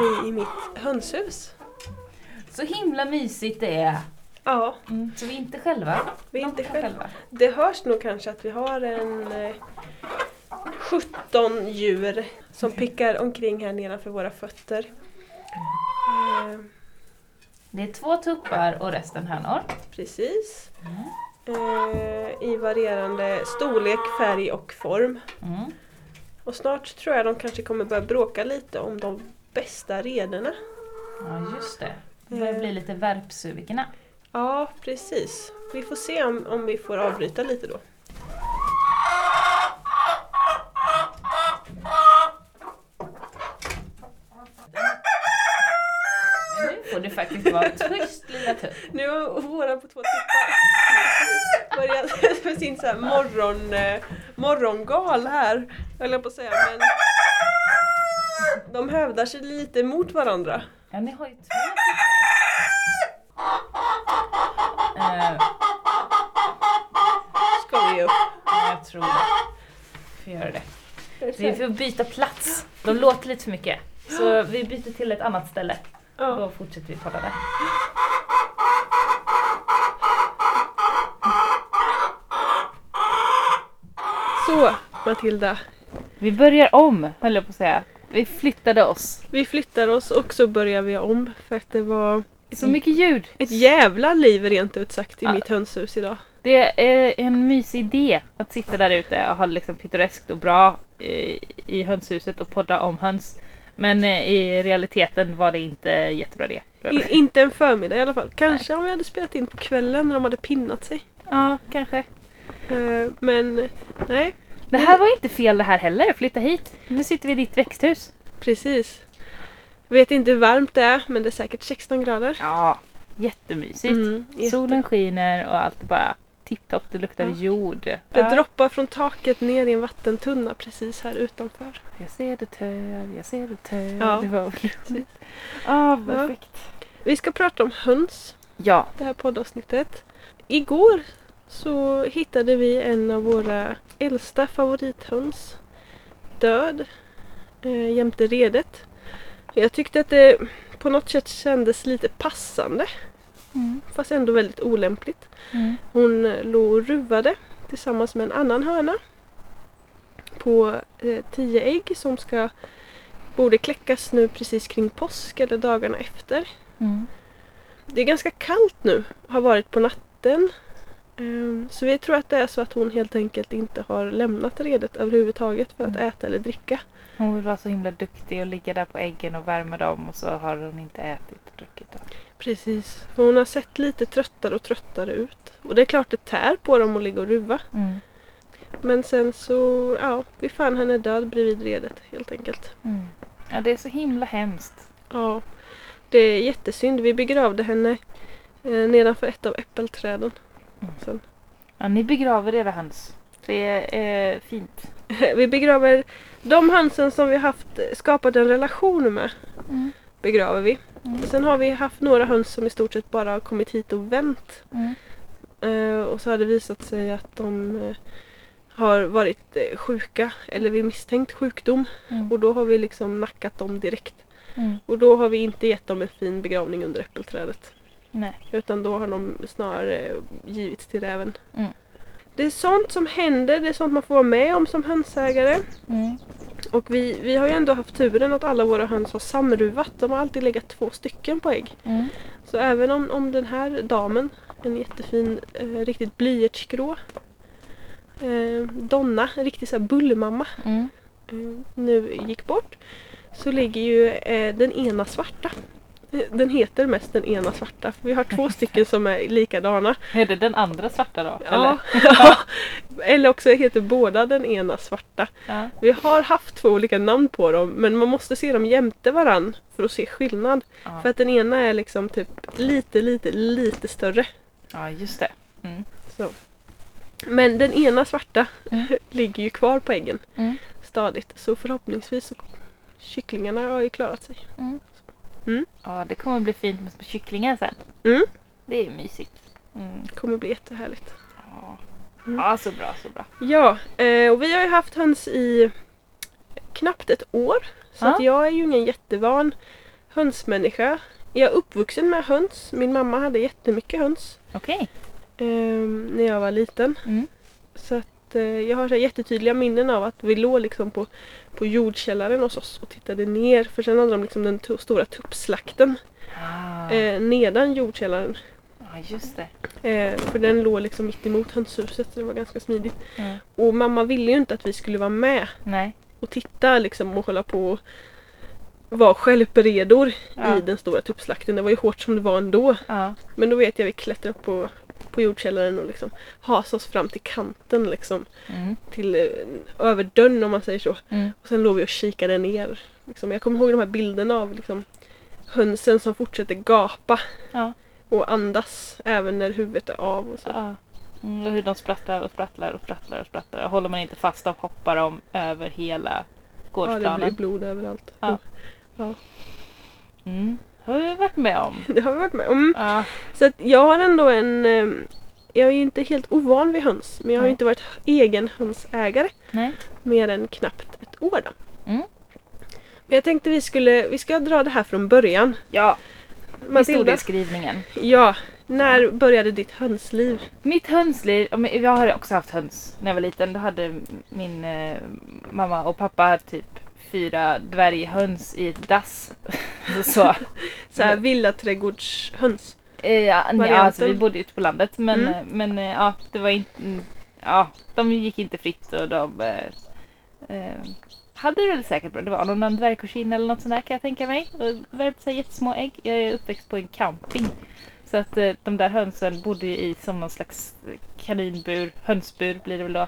vi i mitt hönshus. Så himla mysigt det är. Ja, Mm. Så vi är inte själva. vi är inte kan själva. Det hörs nog kanske att vi har en eh, 17 djur som pickar omkring här nedanför våra fötter. Eh, Det är två tuppar och resten hönor. precis. Eh, I varierande storlek, färg och form. Mm. Och snart tror jag de kanske kommer börja bråka lite om de bästa rederna. Ja, just det. De börjar bli lite värpsugna. Ja, precis. Vi får se om, om vi får avbryta lite då. Men nu får du faktiskt vara tyst lilla tupp. Nu har våra på två tippar börjat med sin så här morgon, eh, morgongal här, höll jag på att säga. Men de hävdar sig lite mot varandra. Ja, ni har ju två. Eh, Ska vi upp. ja, jag tror det. Vi får göra det. Vi får byta plats. De låter lite för mycket. Så vi byter till ett annat ställe. Ja. Då fortsätter vi podda där. Så Matilda, Vi börjar om, höll jag på att säga. Vi flyttade oss. vi flyttar oss och så börjar vi om för att det var Så mycket ljud. ett jävla liv rent ut sagt i Ja. mitt hönshus idag. Det är en mysig idé att sitta där ute och ha liksom pittoreskt och bra eh, i hönshuset och podda om höns. Men eh, i realiteten var det inte jättebra det. I, inte en förmiddag i alla fall. Kanske om vi hade spelat in på kvällen när de hade pinnat sig. Ja, kanske. Eh, Men nej, Det här var inte fel det här heller. Flytta hit. Nu sitter vi i ditt växthus. precis. Vet inte hur varmt det är men det är säkert 16 grader. Ja, jättemysigt. Mm, jätte- Solen skiner och allt bara tipptopp. Det luktar Ja. jord. Det Ja. droppar från taket ner i en vattentunna precis här utanför. Jag ser det töv, jag ser det töv. Ja. Det var roligt. Ja, perfekt. Vi ska prata om höns, Ja. det här poddavsnittet. Igår så hittade vi en av våra äldsta favorithöns död eh, jämte redet. Jag tyckte att det på något sätt kändes lite passande Mm. fast ändå väldigt olämpligt. Mm. Hon eh, låg och ruvade tillsammans med en annan höna på eh, tio ägg som ska borde kläckas nu precis kring påsk eller dagarna efter. Mm. Det är ganska kallt nu, har varit på natten. Ehm, Så vi tror att det är så att hon helt enkelt inte har lämnat redet överhuvudtaget för att Mm. äta eller dricka. Hon vill vara så himla duktig och ligga där på äggen och värma dem och så har hon inte ätit och druckit. Då. Precis, för hon har sett lite tröttare och tröttare ut. Och det är klart det tär på dem att ligga och ruva. Mm. Men sen så, ja, vi fann henne död bredvid redet helt enkelt. Mm. Ja, det är så himla hemskt. Ja, det är jättesynd. Vi begravde henne eh, nedanför ett av äppelträden. Sen. Ja, ni begraver era höns. Det är eh, fint. Vi begraver de hönsen som vi haft skapat en relation med. Mm. Begraver vi. Mm. Sen har vi haft några höns som i stort sett bara har kommit hit och vänt. Mm. Eh, och så har det visat sig att de eh, har varit eh, sjuka eller vid misstänkt sjukdom. Mm. Och då har vi liksom nackat dem direkt. Mm. Och då har vi inte gett dem en fin begravning under äppelträdet. Nej. Utan då har de snarare givits till räven. Mm. Det är sånt som händer, det är sånt man får vara med om som hönsägare. Mm. Och vi, vi har ju ändå haft turen att alla våra höns har samruvat. De har alltid legat två stycken på ägg. Mm. Så även om, om den här damen, en jättefin, eh, riktigt blyertsgrå eh, Donna, en riktig så här bullmamma, Mm. eh, nu gick bort. Så ligger ju eh, den ena svarta. Den heter mest den ena svarta. För vi har två stycken som är likadana. Är det den andra svarta då? Ja, Eller? eller också heter båda den ena svarta. Ja. Vi har haft två olika namn på dem men man måste se dem jämte varann för att se skillnad. Ja. För att den ena är liksom typ lite, lite, lite större. ja, just det. Mm. Så. Men den ena svarta Mm. ligger ju kvar på äggen Mm. stadigt. Så förhoppningsvis så kycklingarna har ju klarat sig. Mm. Mm. Ja, det kommer bli fint med små kycklingar sen. Mm. Det är mysigt. Mm. Det kommer bli jättehärligt. Ja. Mm. ja, så bra, så bra. Ja, eh, och vi har ju haft höns i knappt ett år. Så Ja. att jag är ju ingen jättevan hönsmänniska. Jag är uppvuxen med höns. Min mamma hade jättemycket höns Okej. ehm, när jag var liten. Mm. Så att eh, jag har så jättetydliga minnen av att vi låg liksom på, på jordkällaren hos oss och tittade ner. För sen hade de liksom den to- stora tuppslakten Ah, eh, nedan jordkällaren. ja, just det. Eh, för den låg liksom mitt emot hönshuset så det var ganska smidigt. Mm. Och mamma ville ju inte att vi skulle vara med Nej. och titta liksom och hålla på och vara självberedor Ja. i den stora tuppslakten. Det var ju hårt som det var ändå. Ja. Men då vet jag vi klättrade upp på, på jordkällaren och liksom hasade oss fram till kanten liksom. Mm. Till eh, över dörren om man säger så. Mm. Och sen låg vi och kikade ner. Liksom. Jag kommer ihåg de här bilderna av liksom, hönsen som fortsätter gapa Ja. och andas även när huvudet är av. Och så. Ja. Mm, och hur de sprattlar och sprattlar och sprattlar och sprattlar. Håller man inte fast dem hoppar de över hela Ja, det gårdsplanen. blir blod överallt. Ja. Ja. Mm. Har vi varit med om. Det har vi varit med om. Ja. Så att jag har ändå en... eh, Jag är ju inte helt ovan vid höns men jag har ju inte varit egen hönsägare Nej. mer än knappt ett år då. Mm. Men jag tänkte vi skulle, vi ska dra det här från början. Ja, Matilda, historieskrivningen. ja, när började ditt hönsliv? Mitt hönsliv, jag har också haft höns när jag var liten. Då hade min eh, mamma och pappa typ fyra dvärghöns i ett dass. så, Så här villaträdgårdshöns. eh, ja, Varianten. alltså, vi bodde ute på landet men, Mm. eh, men eh, ja, det var inte, mm, ja, de gick inte fritt och de eh, hade det väl säkert bra. Det var någon dvärgkorsin eller något sånt där kan jag tänka mig. Och värpte sig jättesmå ägg. Jag är uppväxt på en camping. Så att eh, de där hönsen bodde ju i som någon slags kaninbur, hönsbur blir det väl då,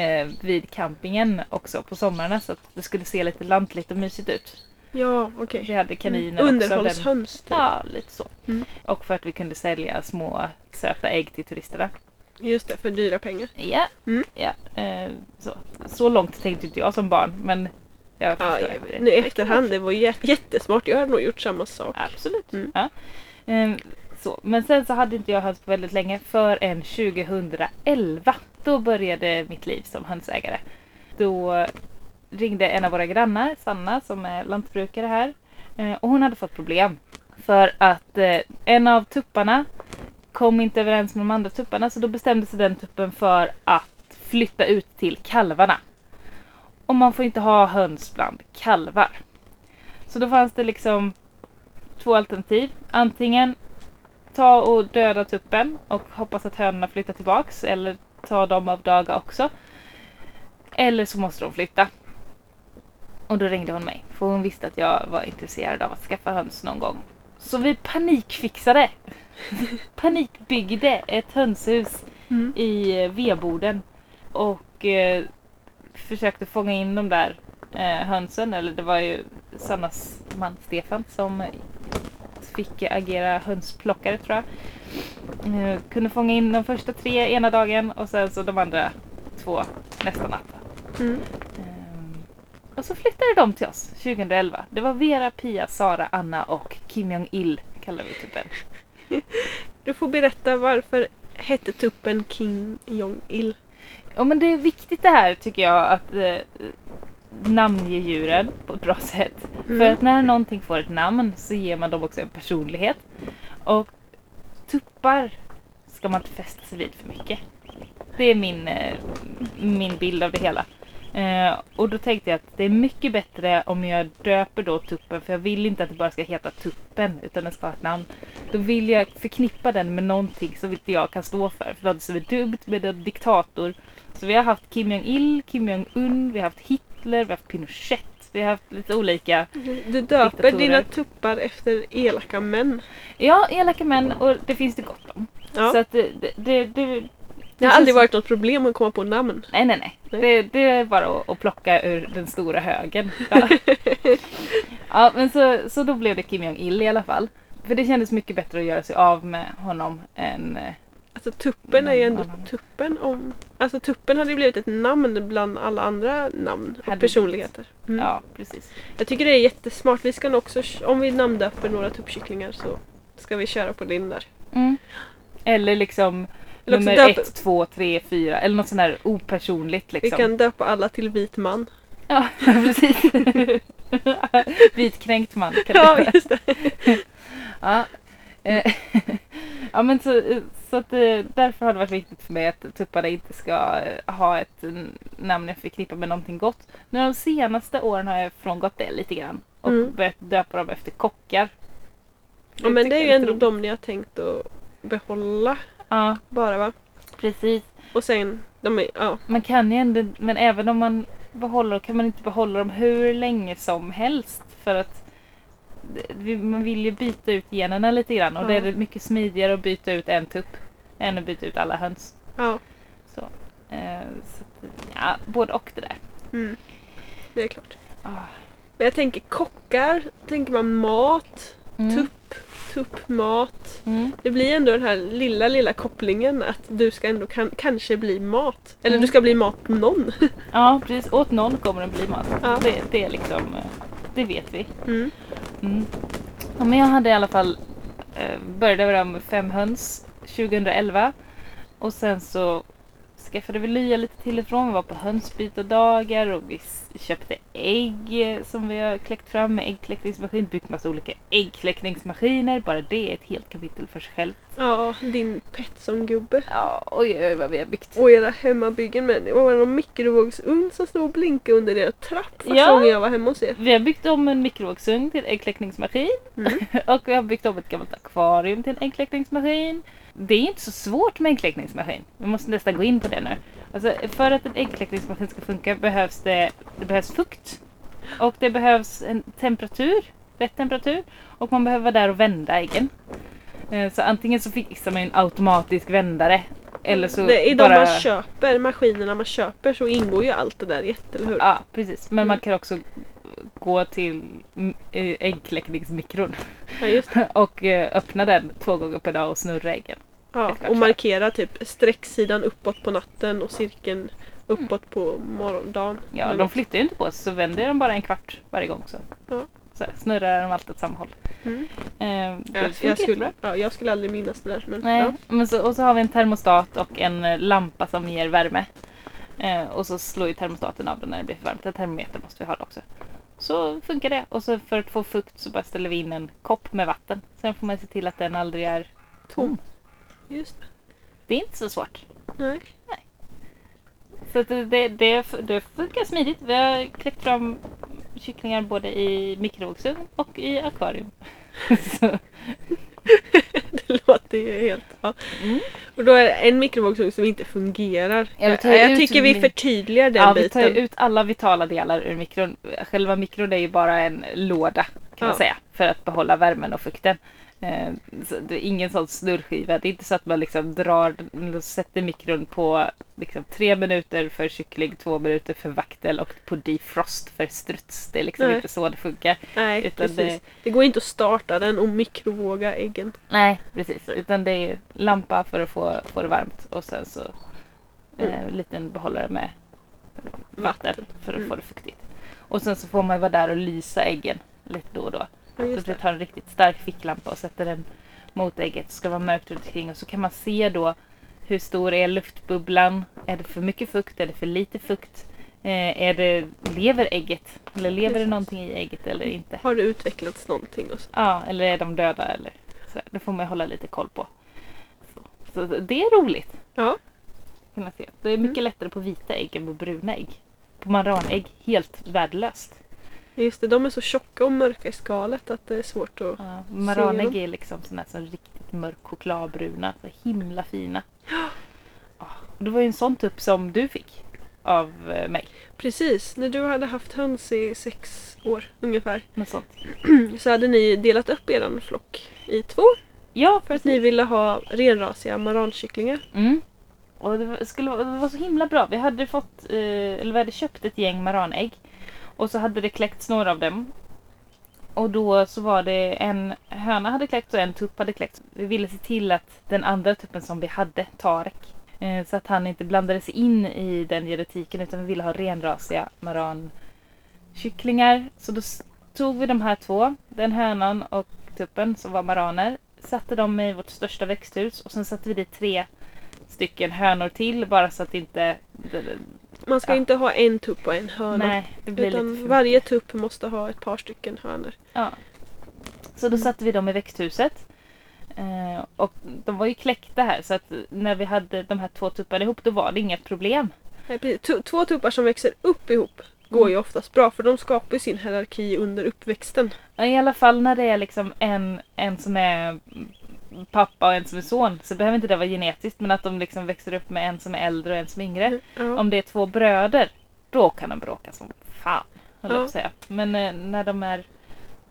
eh, vid campingen också på sommarna så att det skulle se lite lantligt och mysigt ut. Ja, okej. Vi hade kaniner. Den, Underhållshöns. typ. ja, lite så. Mm. Och för att vi kunde sälja små söta ägg till turisterna. Just det, för dyra pengar. Ja, Mm. ja eh, så. så långt tänkte inte jag som barn men jag Ja, det. nu i efterhand, det var jä- jättesmart. Jag hade nog gjort samma sak. Absolut. Mm. Ja. Ehm, så. Men sen så hade inte jag höns på väldigt länge förrän 2011. Då började mitt liv som hönsägare. Då ringde en av våra grannar, Sanna, som är lantbrukare här. Eh, och hon hade fått problem. För att eh, en av tupparna kom inte överens med de andra tupparna så då bestämde sig den tuppen för att flytta ut till kalvarna. Och man får inte ha höns bland kalvar. Så då fanns det liksom två alternativ. Antingen ta och döda tuppen och hoppas att hönorna flyttar tillbaks eller ta dem av daga också. Eller så måste de flytta. Och då ringde hon mig för hon visste att jag var intresserad av att skaffa höns någon gång. Så vi panikfixade. Panikbyggde ett hönshus Mm. i eh, vedboden och eh, försökte fånga in de där eh, hönsen. Eller det var ju Sannas man Stefan som fick agera hönsplockare tror jag. Eh, kunde fånga in de första tre ena dagen och sen så de andra två nästa natt. Mm. Och så flyttade de till oss 2011. Det var Vera, Pia, Sara, Anna och Kim Jong-Il kallar vi typen. Du får berätta varför hette tuppen Kim Jong-Il? Ja men det är viktigt det här tycker jag att eh, namnge djuren på ett bra sätt. Mm. För att när någonting får ett namn så ger man dem också en personlighet. Och tuppar ska man inte fästa sig vid för mycket. Det är min, eh, min bild av det hela. Eh, och då tänkte jag att det är mycket bättre om jag döper då tuppen för jag vill inte att det bara ska heta tuppen utan den ska ha ett namn. Då vill jag förknippa den med någonting som inte jag kan stå för. För något som är dumt med en diktator. Så vi har haft Kim Jong-Il, Kim Jong-Un, vi har haft Hitler, vi har haft Pinochet. Vi har haft lite olika, Du, döper Diktatorer. dina tuppar efter elaka män. ja elaka män och det finns det gott om. Ja. Så att det, det, det, det, har aldrig varit något problem att komma på namn. Nej, nej, nej. Nej. Det, det är bara att, att plocka ur den stora högen. Ja, ja men så, så då blev det Kim Jong-Il i alla fall. För det kändes mycket bättre att göra sig av med honom än... eh, Alltså tuppen är ju ändå tuppen om... Alltså tuppen hade ju blivit ett namn bland alla andra namn och Hade personligheter. Mm. Ja, precis. Jag tycker det är jättesmart. Vi ska också, om vi namndöper några tuppkycklingar så ska vi köra på din där. Mm. Eller liksom nummer döpa- ett, två, tre, fyra. Eller något sånt här opersonligt Vi liksom. kan döpa alla till vit man. Ja, precis. Vitkränkt man kan Ja, just det. Ja. Eh, ja men så, så att eh, därför har det varit viktigt för mig att tupparna inte ska eh, ha ett namn jag förknippar med någonting gott. Men de senaste åren har jag frångått det lite grann och Mm. börjat döpa dem efter kockar. Ja, men det är ju ändå de ni har tänkt att behålla Ja, bara va? precis. Och sen, de är, ja. Man kan ju ändå, men även om man behåller kan man inte behålla dem hur länge som helst. För att det- vi- man vill ju byta ut generna lite grann och Ja. det är mycket smidigare att byta ut en tupp än att byta ut alla höns. ja. Så, eh, så att, ja, både och det där. Mm. Det är klart. Ah. Men jag tänker kockar, tänker man mat, Mm. tupp, tuppmat. Mm. Det blir ändå den här lilla, lilla kopplingen att du ska ändå kan, kanske bli mat. Eller Mm. du ska bli mat någon. Ja, precis. Åt någon kommer den bli mat. Ja. Det, det är liksom, eh, det vet vi. Mm. Mm. Ja, men jag hade i alla fall eh, började med fem höns 2011 och sen så skaffade vi lya lite till och från. Vi var på hönsbytardagar och vi köpte ägg eh, som vi har kläckt fram med äggkläckningsmaskin. Byggt massa olika äggkläckningsmaskiner. Bara det är ett helt kapitel för sig själv. Ja, din Petson-gubbe. Ja, oj, oj, vad vi har byggt. Och era hemmabyggen med. Det var någon mikrovågsugn som stod och blinkade under er trapp första Ja. gången jag var hemma hos er. Vi har byggt om en mikrovågsugn till äggkläckningsmaskin. Mm. och vi har byggt om ett gammalt akvarium till en äggkläckningsmaskin. Det är inte så svårt med äggkläckningsmaskin. Vi måste nästan gå in på det nu. Alltså, för att en äggkläckningsmaskin ska funka behövs det, det behövs fukt. Och det behövs en temperatur, rätt temperatur. Och man behöver vara där och vända äggen. Eh, Så antingen så fixar man en automatisk vändare. Eller så det, I de bara... man köper, maskinerna man köper så ingår ju allt det där i ett, eller hur? Ja, precis. Men man Mm. kan också gå till mm, eh, äggkläckningsmikron Ja, och eh, öppna den två gånger per dag och snurra äggen. Ja, och markera typ sträcksidan uppåt på natten och cirkeln uppåt på morgondagen. Ja, Eller de flyttar ju inte på sig så vänder de bara en kvart varje gång. Så, Ja. så snurrar de alltid åt samma håll. Mm. Eh, det Jag, skulle, ja, jag skulle aldrig minnas det där. Men, Nej, ja. men så, och så har vi en termostat och en eh, lampa som ger värme. Eh, och så slår ju termostaten av den när det blir för varmt. En termometer måste vi ha också. Så funkar det. Och så för att få fukt så bara ställer vi in en kopp med vatten. Sen får man se till att den aldrig är tom. Just det. Det är inte så svårt. Nej. Så att det, det, det, det funkar smidigt. Vi har kläckt fram kycklingar både i mikrovågsugn och i akvarium. så, det ju helt... Ja. mm. Och då är det en mikrovågsugn som inte fungerar. Ja, jag tycker vi förtydligar den ja, vi tar biten. ut alla vitala delar ur mikron. Själva mikron är ju bara en låda kan man säga. För att behålla värmen och fukten. Eh, det är ingen sån snurrskiva. Det är inte så att man liksom drar sätter mikron på liksom tre minuter för kyckling, två minuter för vaktel och på defrost för struts. Det är liksom Nej. inte så det funkar. Nej, utan precis. det- Det... går inte att starta den och mikrovåga äggen. Nej, precis. Utan det är lampa för att få, få det varmt och sen så eh, en liten behållare med vatten för att Mm. få det fuktigt. Och sen så får man vara där och lysa äggen lite då och då. Ja, Så det. tar en riktigt stark ficklampa och sätter den mot ägget. Det ska vara mörkt runt omkring och så kan man se då hur stor är luftbubblan? Är det för mycket fukt? Är det för lite fukt? Eh, är det, lever ägget? Eller lever det Precis. någonting i ägget eller inte? Har det utvecklats någonting? Och så? Ja, eller är de döda? Eller så. Det får man hålla lite koll på. Så, så det är roligt. Ja. Kan man se. Det är mycket lättare på vita ägg än på bruna ägg. På maranägg helt värdelöst. Just det, de är så tjocka och mörka i skalet att det är svårt att... Ja, maranägg dem. är liksom här som riktigt mörk chokladbruna. Så himla fina. Ja, och det var ju en sån tupp som du fick av eh, mig. Precis, när du hade haft höns i sex år ungefär Något sånt. så hade ni delat upp er flock i två Ja, för att ni ville ha renrasiga marankycklingar. Mm. Och det var, skulle, vara- det var så himla bra. Vi hade fått, eh, eller vi hade köpt ett gäng maranägg. Och så hade det kläckts några av dem. Och då så var det en höna hade kläckts och en tupp hade kläckts. Vi ville se till att den andra tuppen som vi hade, Tarek, eh, så att han inte blandade sig in i den genetiken utan vi ville ha renrasiga marankycklingar. Så då tog vi de här två, den hönan och tuppen som var maraner, satte dem i vårt största växthus och sen satte vi dit tre stycken hönor till bara så att inte... Man ska Ja. inte ha en tupp och en höna. Nej, det blir lite utan för varje tupp måste ha ett par stycken hönor. Ja. Så då satte vi dem i växthuset. Eh, och de var ju kläckta här så att när vi hade de här två tupparna ihop då var det inga problem. Nej, Två tuppar som växer upp ihop går ju oftast bra för de skapar sin hierarki under uppväxten. Ja, I alla fall när det är liksom en, en som är pappa och en som är son så behöver inte det vara genetiskt men att de liksom växer upp med en som är äldre och en som är yngre. Ja. Om det är två bröder då kan de bråka som fan. Ja. att säga. Men eh, när de är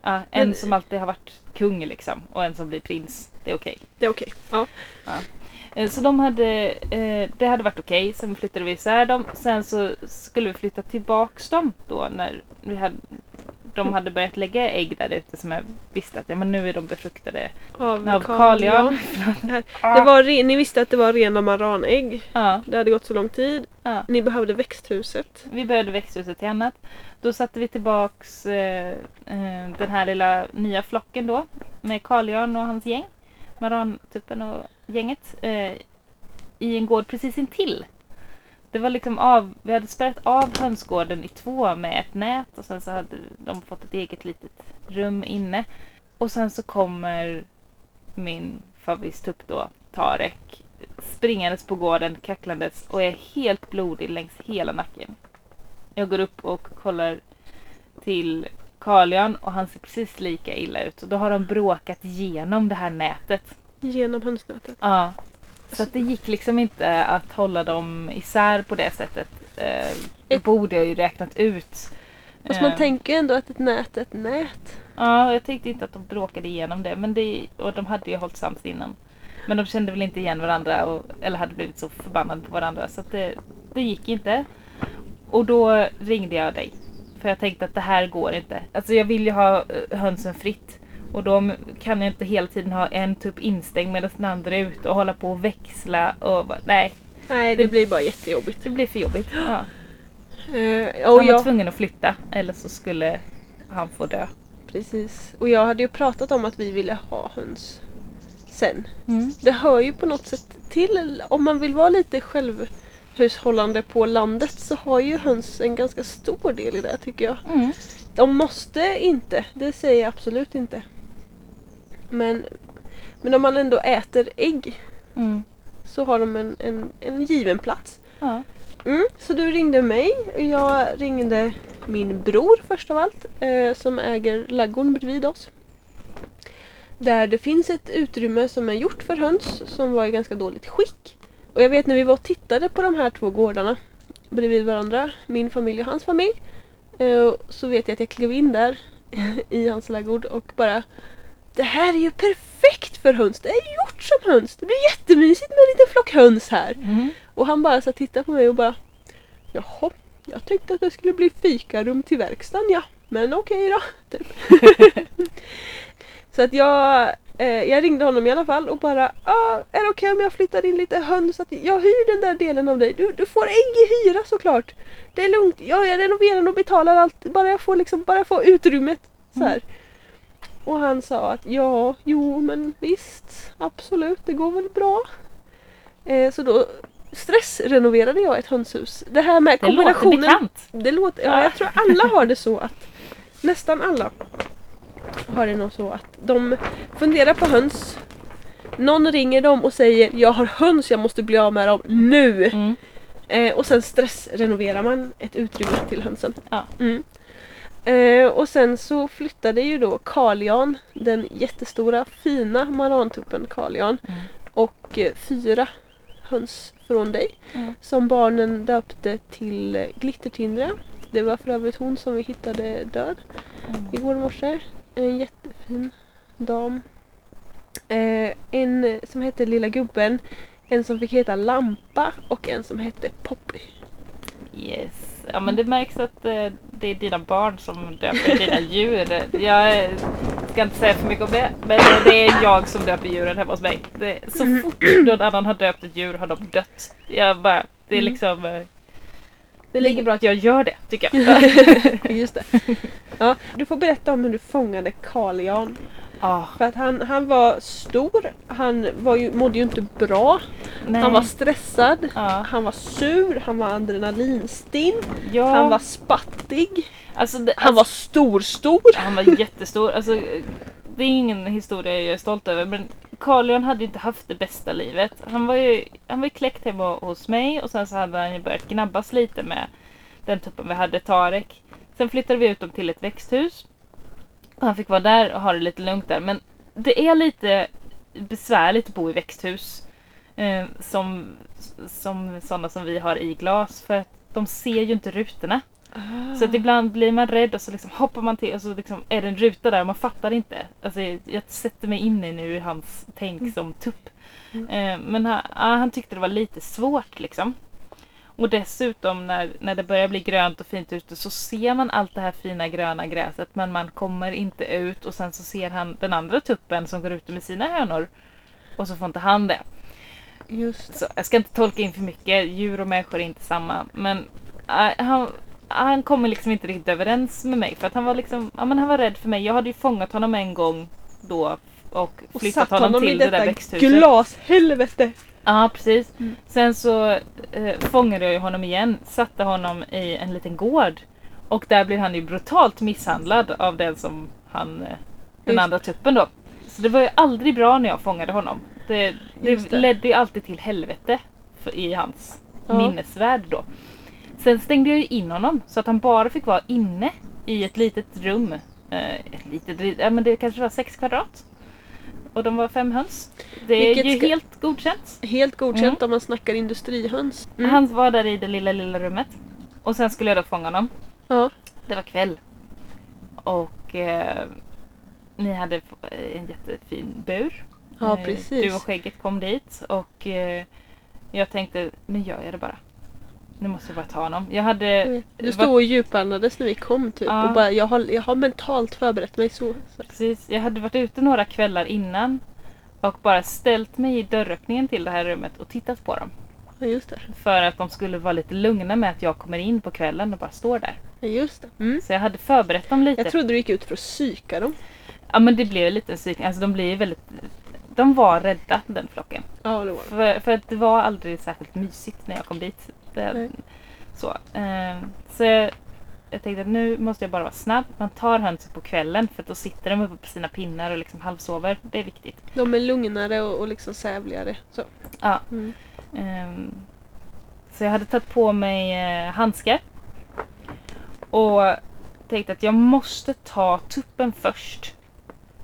ja, en Men- som alltid har varit kung liksom och en som blir prins, det är okej. Det är okej. Ja. Eh, Så de hade, eh, det hade varit okej, sen flyttade vi isär dem. Sen så skulle vi flytta tillbaks dem då när vi hade, de hade börjat lägga ägg där ute som jag visste att ja, men nu är de befruktade Av, av. Carl-Jan. Det var ni visste att det var rena maranägg. Ja, Det hade gått så lång tid. ja. Ni behövde växthuset. Vi började växthuset till annat. Då satte vi tillbaks eh, eh, den här lilla nya flocken då med Carl-Jan och hans gäng. Marantuppen och gänget. Eh, I en gård precis intill. Det var liksom av, vi hade spärrat av hönsgården i två med ett nät och sen så hade de fått ett eget litet rum inne. Och sen så kommer min favorittupp då, Tarek, springandes på gården, kacklandes och är helt blodig längs hela nacken. Jag går upp och kollar till Carl-Jan och han ser precis lika illa ut. Och då har de bråkat genom det här nätet. Genom hönsnätet. Ja. Så att det gick liksom inte att hålla dem isär på det sättet. Eh, det borde jag ju räknat ut. Fast man Eh, tänker ju ändå att ett nät är ett nät. Ja, jag tänkte inte att de bråkade igenom det. Men det och de hade ju hållit sams innan. Men de kände väl inte igen varandra och, eller hade blivit så förbannade på varandra. Så att det, det gick inte. Och då ringde jag dig. För jag tänkte att det här går inte. Alltså jag vill ju ha eh, hönsen fritt. Och då kan inte hela tiden ha en tupp instängd medan den andra är ute och hålla på och växla. Och bara, nej, Nej, det blir bara jättejobbigt. det blir för jobbigt. Ja. Uh, Han var jag, tvungen att flytta eller så skulle han få dö. precis. Och jag hade ju pratat om att vi ville ha höns sen. Mm. Det hör ju på något sätt till, om man vill vara lite självhushållande på landet så har ju höns en ganska stor del i det tycker jag. Mm. De måste inte, det säger jag absolut inte. Men, men om man ändå äter ägg Mm. så har de en, en, en given plats. Ja. Mm, så du ringde mig och jag ringde min bror först av allt eh, som äger ladugården bredvid oss. Där det finns ett utrymme som är gjort för höns som var i ganska dåligt skick. Och jag vet när vi var och tittade på de här två gårdarna bredvid varandra, min familj och hans familj. Eh, så vet jag att jag klev in där i hans ladugård och bara Det här är ju perfekt för höns! Det är gjort som höns! Det blir jättemysigt med en liten flock höns här! Mm. Och han bara så tittade på mig och bara Jaha, jag tänkte att det skulle bli fikarum till verkstaden ja. Men okej då. Typ. så att jag, eh, jag ringde honom i alla fall och bara ah, Är det okej om jag flyttar in lite höns? Så att jag hyr den där delen av dig. Du, du får ägg i hyra såklart. Det är lugnt. Ja, jag renoverar och betalar allt. Bara jag får, liksom, bara jag får utrymmet. Så här. Och han sa att ja, jo men visst, absolut, det går väl bra. Eh, så då stressrenoverade jag ett hönshus. Det här med Det låter kombinationen. bekant. Det låter, ja, jag tror alla har det så att nästan alla har det nog så att de funderar på höns. Någon ringer dem och säger jag har höns, jag måste bli av med dem nu. Mm. Eh, och sen stressrenoverar man ett utrymme till hönsen. Ja. Mm. Eh, och sen så flyttade ju då Carl-Jan, den jättestora fina marantuppen Carl-Jan Mm. och eh, fyra höns från dig Mm. som barnen döpte till eh, Glittertindra. Det var för övrigt hon som vi hittade död Mm. igår morse. En jättefin dam. Eh, en som hette Lilla Gubben, en som fick heta Lampa och en som hette Poppy. Yes. Ja men det märks att eh, det är dina barn som döper dina djur. Jag ska inte säga för mycket om det. Men det är jag som döper djuren hemma hos mig. Det, så fort någon annan har döpt ett djur har de dött. Jag bara, det är Mm. liksom eh, Det är lika bra att jag gör det tycker jag. Just det. Ja, du får berätta om hur du fångade Carl Jan. Ja, För att han, han var stor, han var ju, mådde ju inte bra, nej. han var stressad, ja. han var sur, han var adrenalinstinn, ja. han var spattig, alltså, det, han var alltså, stor stor. han var jättestor. Alltså, det är ingen historia jag är stolt över men Carl Johan hade ju inte haft det bästa livet. Han var ju, han var ju kläckt hemma hos mig och sen så hade han ju börjat gnabbas lite med den tuppen vi hade, Tarek. Sen flyttade vi ut dem till ett växthus. Han fick vara där och ha det lite lugnt där. Men det är lite besvärligt att bo i växthus. Eh, som, som sådana som vi har i glas. För att de ser ju inte rutorna. Så att ibland blir man rädd och så liksom hoppar man till och så liksom är det en ruta där och man fattar inte. Alltså, jag, jag sätter mig in i nu i hans tänk som tupp. Eh, men han, ja, han tyckte det var lite svårt liksom. Och dessutom när, när det börjar bli grönt och fint ute så ser man allt det här fina gröna gräset men man kommer inte ut och sen så ser han den andra tuppen som går ute med sina hönor och så får inte han det. Just Så jag ska inte tolka in för mycket, djur och människor är inte samma. Men äh, han, han kommer liksom inte riktigt överens med mig för att han var liksom, ja men han var rädd för mig. Jag hade ju fångat honom en gång då och Och flyttat satt honom, honom i till det där detta växthuset. glashelvete. Ja precis. Mm. Sen så eh, fångade jag honom igen, satte honom i en liten gård. Och där blev han ju brutalt misshandlad av den som han, eh, den Just andra tuppen då. Så det var ju aldrig bra när jag fångade honom. Det, det, det. ledde ju alltid till helvete för, i hans Ja. minnesvärld då. Sen stängde jag ju in honom så att han bara fick vara inne i ett litet rum. Eh, ett litet, ja men det kanske var sex kvadrat. Och de var fem höns. Det är Vilket ju ska- helt godkänt. Helt godkänt Mm. om man snackar industrihöns. Mm. Han var där i det lilla, lilla rummet. Och sen skulle jag då fånga honom. Ja. Det var kväll. Och eh, ni hade f- en jättefin bur. Ja, Eh, precis. Du och skägget kom dit och eh, jag tänkte, nu gör jag det bara. Nu måste jag bara ta honom. Jag hade... Vet. Du stod och djupandades när vi kom typ Ja. och bara jag har, jag har mentalt förberett mig så. så. Precis, jag hade varit ute några kvällar innan och bara ställt mig i dörröppningen till det här rummet och tittat på dem. Ja just det. För att de skulle vara lite lugna med att jag kommer in på kvällen och bara står där. Ja, just det. Mm. Så jag hade förberett dem lite. Jag trodde du gick ut för att psyka dem. Ja men det blev lite en psykning. Alltså de ju väldigt... De var rädda den flocken. Ja det var det. För, för att det var aldrig särskilt mysigt när jag kom dit. Det, Nej. så Ehm, så jag, jag tänkte att nu måste jag bara vara snabb. Man tar hönsen på kvällen för att då sitter de uppe på sina pinnar och liksom halvsover. Det är viktigt. De är lugnare och, och liksom sävligare. Så. Ja. Mm. Ehm, så jag hade tagit på mig eh, handskar. Och tänkte att jag måste ta tuppen först.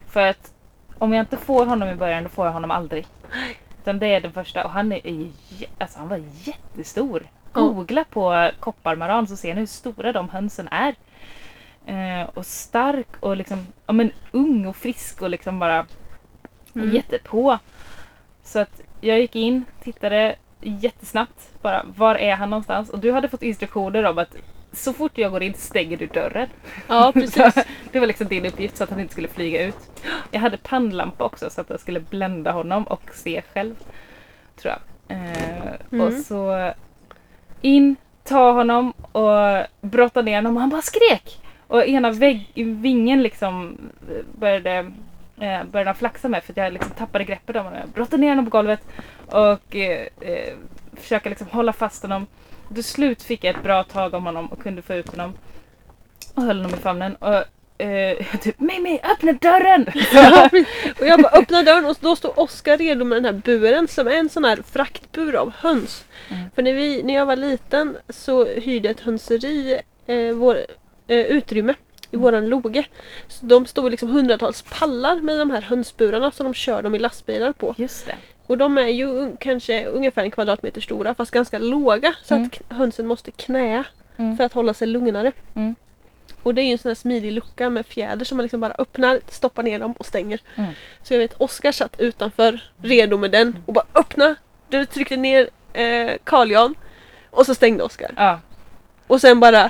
För att om jag inte får honom i början då får jag honom aldrig. Utan det är den första och han är, alltså han var jättestor. Googla på kopparmaran så ser ni hur stora de hönsen är. Eh, och stark och liksom, ja men ung och frisk och liksom bara Mm. jättepå. Så att jag gick in, tittade jättesnabbt bara, var är han någonstans? Och du hade fått instruktioner om att så fort jag går in stänger du dörren. Ja precis. det var liksom din uppgift så att han inte skulle flyga ut. Jag hade pannlampa också så att jag skulle blända honom och se själv. Tror jag. Eh, Mm. Och så in, ta honom och brotta ner honom och han bara skrek. Och ena vägg, vingen liksom eh, började, eh, började han flaxa med för att jag liksom tappade greppet om honom. Jag brottade ner honom på golvet och eh, eh, försöka liksom hålla fast honom. Till slut fick jag ett bra tag om honom och kunde få ut honom. Och höll honom i famnen. Och eh, jag typ Mimmi, öppna dörren! Och jag bara öppnar dörren och då står Oskar redo med den här buren som är en sån här fraktbur av höns. Mm. För när, vi, när jag var liten så hyrde ett hönseri eh, vår, eh, utrymme i våran loge. Så de stod liksom hundratals pallar med de här hönsburarna som de kör dem i lastbilar på. Just det. Och de är ju kanske ungefär en kvadratmeter stora fast ganska låga så Mm. att hönsen måste knäa Mm. för att hålla sig lugnare. Mm. Och det är ju en sån här smidig lucka med fjäder som man liksom bara öppnar, stoppar ner dem och stänger. Mm. Så jag vet Oskar satt utanför redo med den och bara öppna. Du tryckte ner eh, Carl Jan och så stängde Oskar. Ja. Och sen bara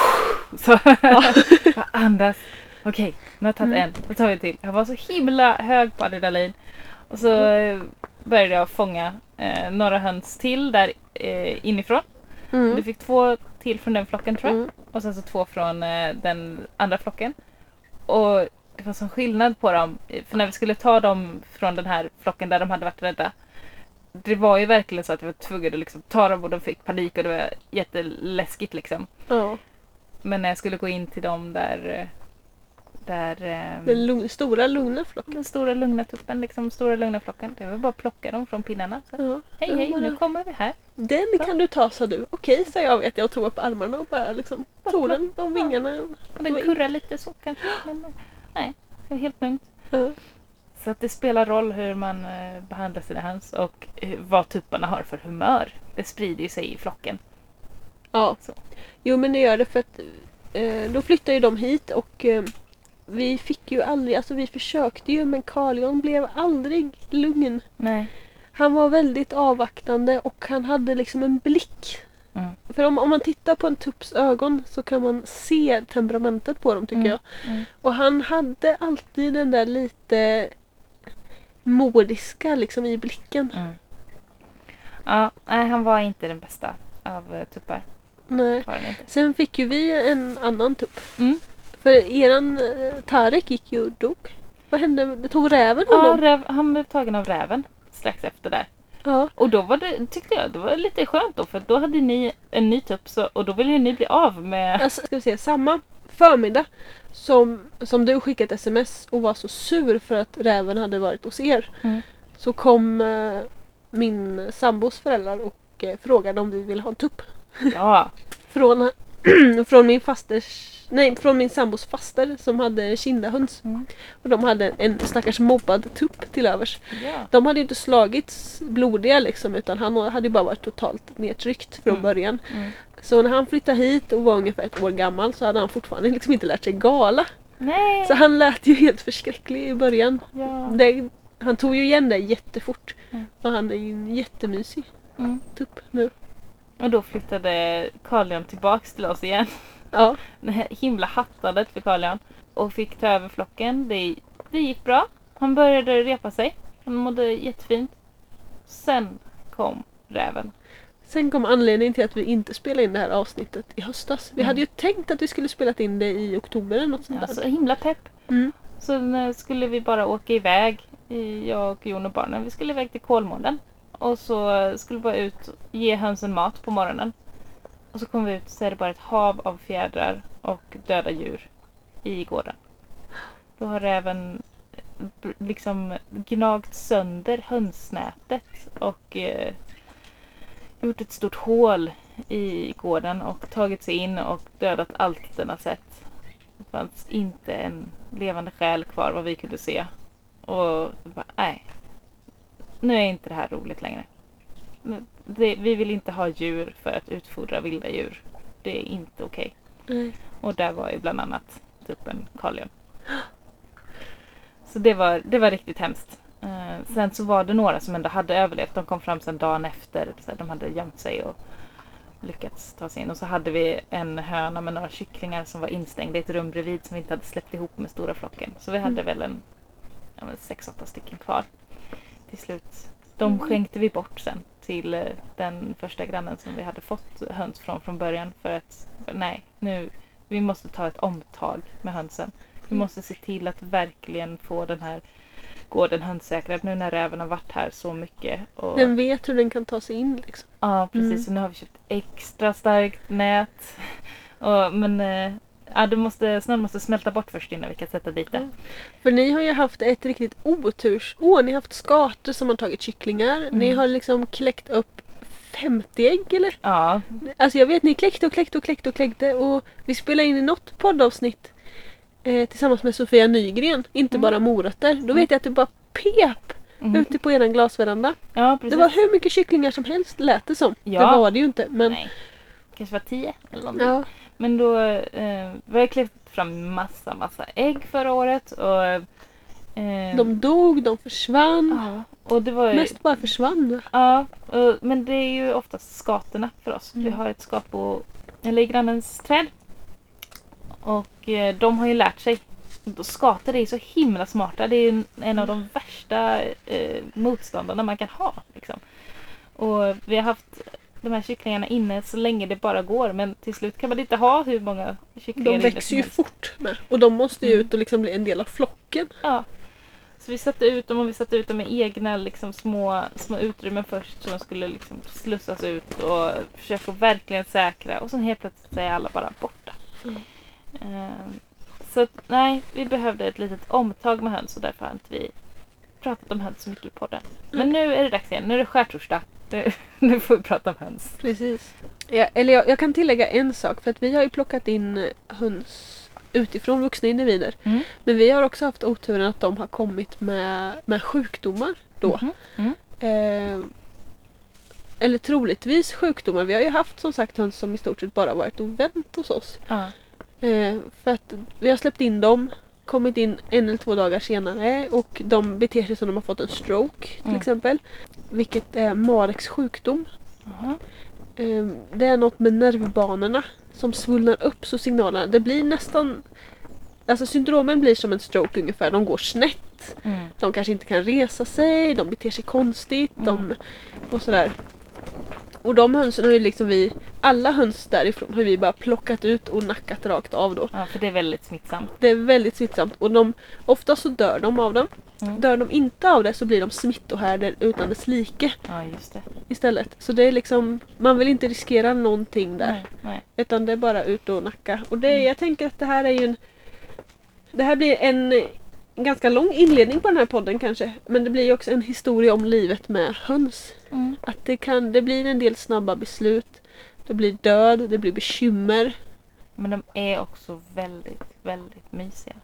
Så bara andas. Okej, nu har jag tagit en. Då tar vi till. Jag var så himla hög på adrenalin. Och så eh, började jag fånga eh, några höns till där eh, inifrån. Du mm, fick två till från den flocken tror jag. mm, Och sen så två från eh, den andra flocken. Och det var sån skillnad på dem. För när vi skulle ta dem från den här flocken där de hade varit rädda. Det var ju verkligen så att jag var tvungen att liksom ta dem och de fick panik och det var jätteläskigt liksom. Ja. Men när jag skulle gå in till dem där, eh, där eh, Den lugn, stora lugna flocken. den stora lugna tuppen, liksom stora lugna flocken. Det var bara att plocka dem från pinnarna. Så. Ja. Hej Ja, hej, nu kommer vi här. Den kan du ta sa du. Okej sa jag vet jag och tog upp armarna och bara liksom tog den om vingarna. Och den kurrar lite så kanske. Men eh, nej, det är helt lugnt. Ja. Så att det spelar roll hur man eh, behandlar sina höns och eh, vad tupparna har för humör. Det sprider ju sig i flocken. ja. Så. Jo men det gör det för att då flyttade ju de hit och vi fick ju aldrig, alltså vi försökte ju men Carl-Jan blev aldrig lugn. Nej. Han var väldigt avvaktande och han hade liksom en blick. Mm. För om, om man tittar på en tupps ögon så kan man se temperamentet på dem tycker Mm. jag. Mm. Och han hade alltid den där lite modiska liksom i blicken. Mm. Ja, nej, han var inte den bästa av eh, tuppar. Nej. Sen fick ju vi en annan tupp. För eran eh, Tarek gick ju och dog. Vad hände? Det tog räven Ja, honom? räv, han blev tagen av räven strax efter där. Ja. Och då var det, tyckte jag, det var lite skönt då för då hade ni en ny tupp så, och då ville ju ni bli av med... Alltså, ska vi se, samma förmiddag som, som du skickade ett sms och var så sur för att räven hade varit hos er. Mm. Så kom eh, min sambos föräldrar och eh, frågade om vi ville ha en tupp. Ja, Från, från min fasters Nej, från min sambos faster som hade kindahöns. Mm. Och de hade en stackars mobbad tupp till övers. ja. De hade ju inte slagits blodiga liksom utan han hade ju bara varit totalt nedtryckt från Mm. början. Mm. Så när han flyttade hit och var ungefär ett år gammal så hade han fortfarande liksom inte lärt sig gala. Nej! Så han lät ju helt förskräcklig i början. Ja. Det, han tog ju igen det jättefort. Mm. Och han är ju en jättemysig Mm. tupp nu. Och då flyttade Carl-Jan tillbaks till oss igen. Ja, Det här himla hattandet för Carl-Jan. Och fick ta över flocken. Det, det gick bra. Han började repa sig. Han mådde jättefint. Sen kom räven. Sen kom anledningen till att vi inte spelade in det här avsnittet i höstas. Vi Mm. hade ju tänkt att vi skulle spelat in det i oktober eller något sånt Ja, där. så himla pepp. Mm. Sen eh, skulle vi bara åka iväg, jag och Jon och barnen. Vi skulle iväg till Kolmården. Och så skulle vi bara ut och ge hönsen mat på morgonen. Och så kom vi ut så är det bara ett hav av fjädrar och döda djur i gården. Då har räven eh, liksom gnagt sönder hönsnätet och eh, gjort ett stort hål i gården och tagit sig in och dödat allt den har sett. Det fanns inte en levande själ kvar vad vi kunde se. Och bara, nej. Nu är inte det här roligt längre. Det, vi vill inte ha djur för att utfodra vilda djur. Det är inte okej. Nej. Och där var ju bland annat tuppen Carl-Jan. Så det var, det var riktigt hemskt. Eh, sen så var det några som ändå hade överlevt. De kom fram sen dagen efter. Så de hade gömt sig och lyckats ta sig in. Och så hade vi en höna med några kycklingar som var instängda i ett rum bredvid som vi inte hade släppt ihop med stora flocken. Så vi hade Mm. väl en ja, sex, åtta stycken kvar till slut. De skänkte vi bort sen till eh, den första grannen som vi hade fått höns från från början för att nej, nu vi måste ta ett omtag med hönsen. Vi Mm. måste se till att verkligen få den här gården hönssäkrad nu när räven har varit här så mycket. Och, Den vet hur den kan ta sig in liksom. ja, precis. Mm. Så nu har vi köpt extra starkt nät. Och, men eh, ja, det måste, snön måste smälta bort först innan vi kan sätta dit det. För ni har ju haft ett riktigt otursår. Ni har haft skator som har tagit kycklingar. Ni Mm. har liksom kläckt upp 50 ägg eller? Ja, Alltså jag vet ni kläckte och kläckte och kläckte och kläckte och vi spelade in i något poddavsnitt eh, tillsammans med Sofia Nygren, inte Mm. bara morötter. Då vet jag att det bara pep mhm. ute på eran glasveranda. ja precis. Det var hur mycket kycklingar som helst lät det som. Ja. Det var det ju inte men Nej, kanske var tio eller någonting. ja. Men då eh, vi har kläckt fram massa, massa ägg förra året. Och, eh, De dog, de försvann. ja, och det var ju, Mest bara försvann. Ja, och, men det är ju oftast skatorna för oss. Vi Mm. har ett skap på, eller i grannens träd. Och eh, de har ju lärt sig. Skator är så himla smarta. Det är ju en av de värsta eh, motståndarna man kan ha. Liksom. Och vi har haft de här kycklingarna inne så länge det bara går. Men till slut kan man inte ha hur många kycklingar De växer ju helst. fort med. Och de måste ju Mm. ut och liksom bli en del av flocken. Ja. Så vi satte ut dem och vi satte ut dem med egna liksom, små, små utrymmen först så de skulle liksom slussas ut och försöka verkligen säkra och sen helt plötsligt så är alla bara borta. Mm. Ehm, så att, nej, vi behövde ett litet omtag med höns och därför har inte vi pratat om höns så mycket i podden. Men Mm. nu är det dags igen, nu är det skärtorsdag. Nu, nu får vi prata om höns. Precis. Ja, eller jag, jag kan tillägga en sak för att vi har ju plockat in höns utifrån vuxna individer. Mm. Men vi har också haft oturen att de har kommit med, med sjukdomar då. Mhm. Mm. Eh, eller troligtvis sjukdomar. Vi har ju haft som sagt höns som i stort sett bara varit och vänt hos oss. Eh, för att vi har släppt in dem, kommit in en eller två dagar senare och de beter sig som de har fått en stroke till Mm. exempel. Vilket är Mareks sjukdom. Eh, det är något med nervbanorna som svullnar upp så signalerna, det blir nästan Alltså syndromen blir som en stroke ungefär, de går snett. Mm. De kanske inte kan resa sig, de beter sig konstigt de, och sådär. Och de hönsen har ju liksom vi, alla höns därifrån har vi bara plockat ut och nackat rakt av då. Ja, för det är väldigt smittsamt. Det är väldigt smittsamt och de, ofta så dör de av dem. Mm. Dör de inte av det så blir de smittohärdar utan dess like Ja, just det. istället. Så det är liksom, man vill inte riskera någonting där. Nej, nej. Utan det är bara ut och nacka. Och det, jag tänker att det här är ju en... Det här blir en, en ganska lång inledning på den här podden kanske. Men det blir ju också en historia om livet med höns. Mm. Att det, kan, det blir en del snabba beslut. Det blir död, det blir bekymmer. Men de är också väldigt, väldigt mysiga.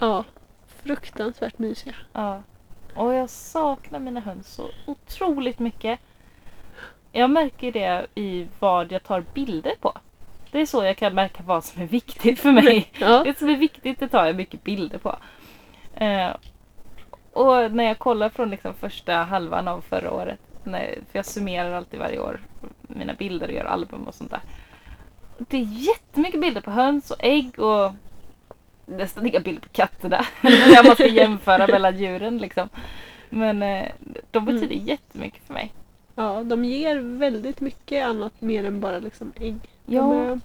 Ja, fruktansvärt mysiga. Ja. Och jag saknar mina höns så otroligt mycket. Jag märker det i vad jag tar bilder på. Det är så jag kan märka vad som är viktigt för mig. Ja, Det som är viktigt det tar jag mycket bilder på. Eh, och när jag kollar från liksom första halvan av förra året. När, för jag summerar alltid varje år mina bilder och gör album och sånt där. Det är jättemycket bilder på höns och ägg och nästan inga bilder på katterna. När man ska jämföra mellan djuren liksom. Men eh, de betyder jättemycket för mig. ja, de ger väldigt mycket annat mer än bara liksom ägg. De, Ja. är,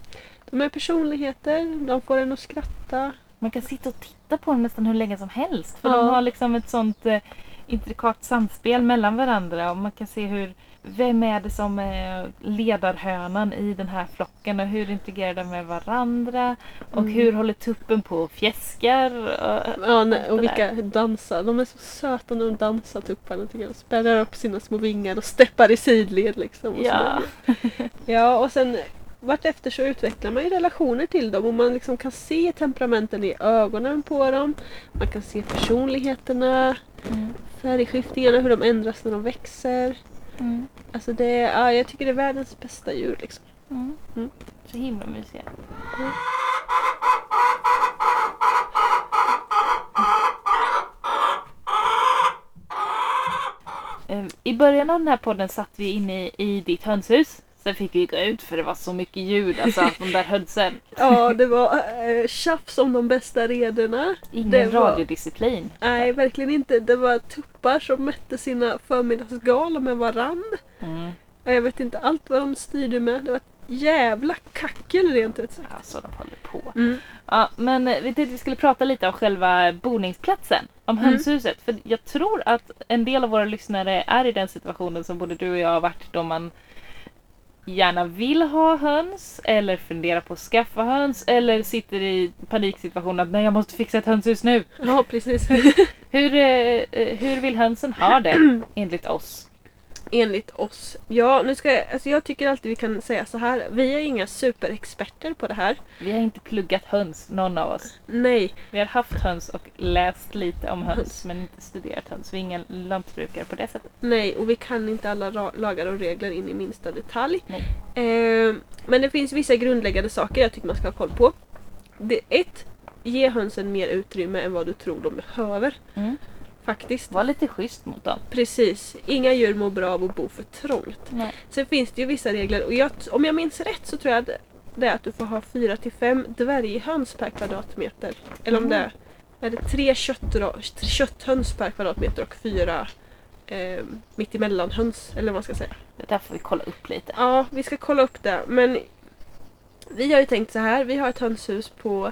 de är personligheter, de får en att skratta. Man kan sitta och titta på dem nästan hur länge som helst. För Ja. de har liksom ett sånt eh, intrikat samspel mellan varandra. Och man kan se hur, vem är det som är ledarhönan i den här flocken och hur integrerar de med varandra. Och Mm. hur håller tuppen på och fjäskar. Och, Ja, nej, och vilka dansar. De är så söta när de dansar tupparna tycker jag. Spärrar upp sina små vingar och steppar i sidled liksom. Och Ja. ja, och sen vartefter så utvecklar man ju relationer till dem och man liksom kan se temperamenten i ögonen på dem. Man kan se personligheterna, Mm. färgskiftningarna, hur de ändras när de växer. Mm. Alltså det är, ja, jag tycker det är världens bästa djur liksom. Mm. Mm. Så himla mysiga. Eh, I början av den här podden satt vi inne i, i ditt hönshus. Sen fick vi gå ut för det var så mycket ljud, alltså de där hönsen. Ja, det var äh, tjafs om de bästa rederna. Ingen Det var- radiodisciplin. Nej, verkligen inte. Det var tuppar som mätte sina förmiddagsgal med varann. Mm. Och jag vet inte allt vad de styrde med. Det var ett jävla kackel rent ut sagt. Alltså de håller på. Mm. Ja, men eh, vi tänkte att vi skulle prata lite om själva boningsplatsen. Om Mm. hönshuset. För jag tror att en del av våra lyssnare är i den situationen som både du och jag har varit då man gärna vill ha höns eller funderar på att skaffa höns eller sitter i paniksituation att nej jag måste fixa ett hönshus nu. Ja, precis. Hur, eh, eh, hur vill hönsen ha det enligt oss? Enligt oss. Ja, nu ska jag, alltså jag tycker alltid vi kan säga så här. Vi är inga superexperter på det här. Vi har inte pluggat höns, någon av oss. Nej, Vi har haft höns och läst lite om höns men inte studerat höns. Vi är inga lantbrukare på det sättet. nej och vi kan inte alla lagar och regler in i minsta detalj. Eh, men det finns vissa grundläggande saker jag tycker man ska ha koll på. Det, ett, ge hönsen mer utrymme än vad du tror de behöver. Mm. Faktiskt. Var lite schysst mot dem. Precis. Inga djur mår bra av att bo för trångt. Nej. Sen finns det ju vissa regler och jag, om jag minns rätt så tror jag att det är att du får ha 4 till 5 dvärghöns per kvadratmeter. Eller om Mhm. det är, är det tre kötthöns per kvadratmeter och fyra eh, mittemellan höns eller vad man ska säga. Det där får vi kolla upp lite. Ja, vi ska kolla upp det. Men vi har ju tänkt så här. Vi har ett hönshus på,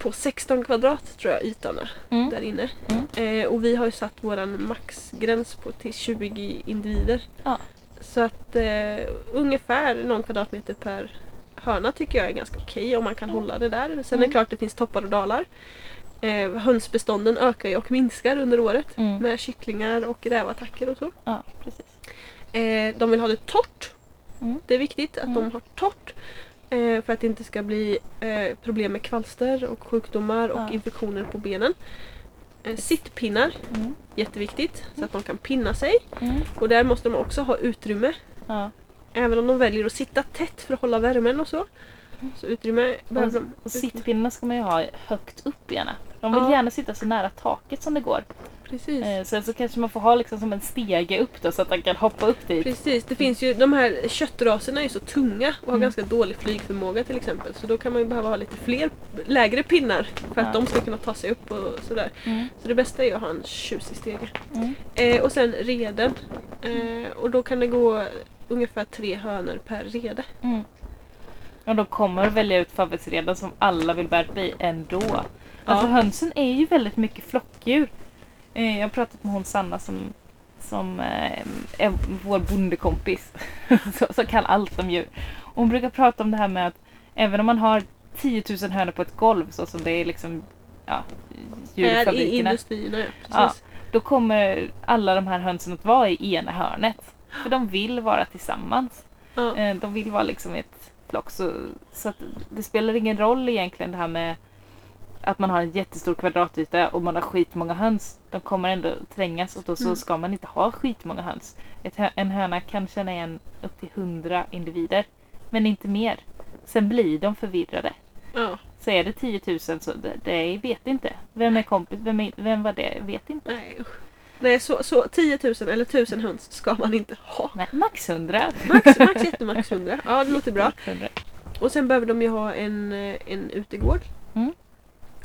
på 16 kvadrat tror jag ytan är Mm. där inne. Mm. Eh, och vi har ju satt våran maxgräns på till 20 individer. Ja. Så att eh, ungefär någon kvadratmeter per hörna tycker jag är ganska okej om man kan hålla det där. Sen är det Mm. klart det finns toppar och dalar. Eh, hönsbestånden ökar ju och minskar under året Mm. med kycklingar och rävattacker och så. Ja, precis. Eh, de vill ha det torrt. Mm. Det är viktigt att Mm. de har torrt. Eh, för att det inte ska bli eh, problem med kvalster och sjukdomar och Ja. infektioner på benen. Eh, sittpinnar, Mm. jätteviktigt. Så att de kan pinna sig. Mm. Och där måste de också ha utrymme. Ja. Även om de väljer att sitta tätt för att hålla värmen och så. Så utrymme behöver de. Och sittpinnarna ska man ju ha högt upp gärna. De vill Ja. gärna sitta så nära taket som det går. Precis. Eh, sen så kanske man får ha liksom som en stege upp då så att man kan hoppa upp dit. Precis, det finns ju de här köttraserna är ju så tunga och har Mm. ganska dålig flygförmåga till exempel. Så då kan man ju behöva ha lite fler lägre pinnar för att Ja. de ska kunna ta sig upp och sådär. Mm. Så det bästa är ju att ha en tjusig stege. Mm. Eh, och sen reden. Eh, och då kan det gå ungefär tre hönor per rede. Och de kommer att välja ut favoritredan som alla vill värpa i ändå. Alltså hönsen är ju väldigt mycket flockdjur. Eh, jag har pratat med hon Sanna som, som eh, är vår bondekompis. så, som kan allt om djur. Hon brukar prata om det här med att även om man har 10 000 hönor på ett golv så som det är liksom ja, Är djurfabrikerna. industrierna, ja. Ja. Då kommer alla de här hönsen att vara i ena hörnet. För de vill vara tillsammans. Ja. Eh, De vill vara liksom ett flock. Så, så det spelar ingen roll egentligen det här med att man har en jättestor kvadratyta och man har skitmånga höns. De kommer ändå trängas och då så Mm. ska man inte ha skitmånga höns. Ett, en höna kan känna igen upp till 100 individer. Men inte mer. Sen blir de förvirrade. ja. Så är det 10 000 så det, det vet inte. Vem är kompis? Vem, är, vem var det? Vet inte. Nej usch. Nej, så, så 10 000 eller 1000 höns ska man inte ha. Nej, max 100. Max, max jättemax 100. Ja, det låter bra. Max 100. Och sen behöver de ju ha en, eh, en utegård. Mm.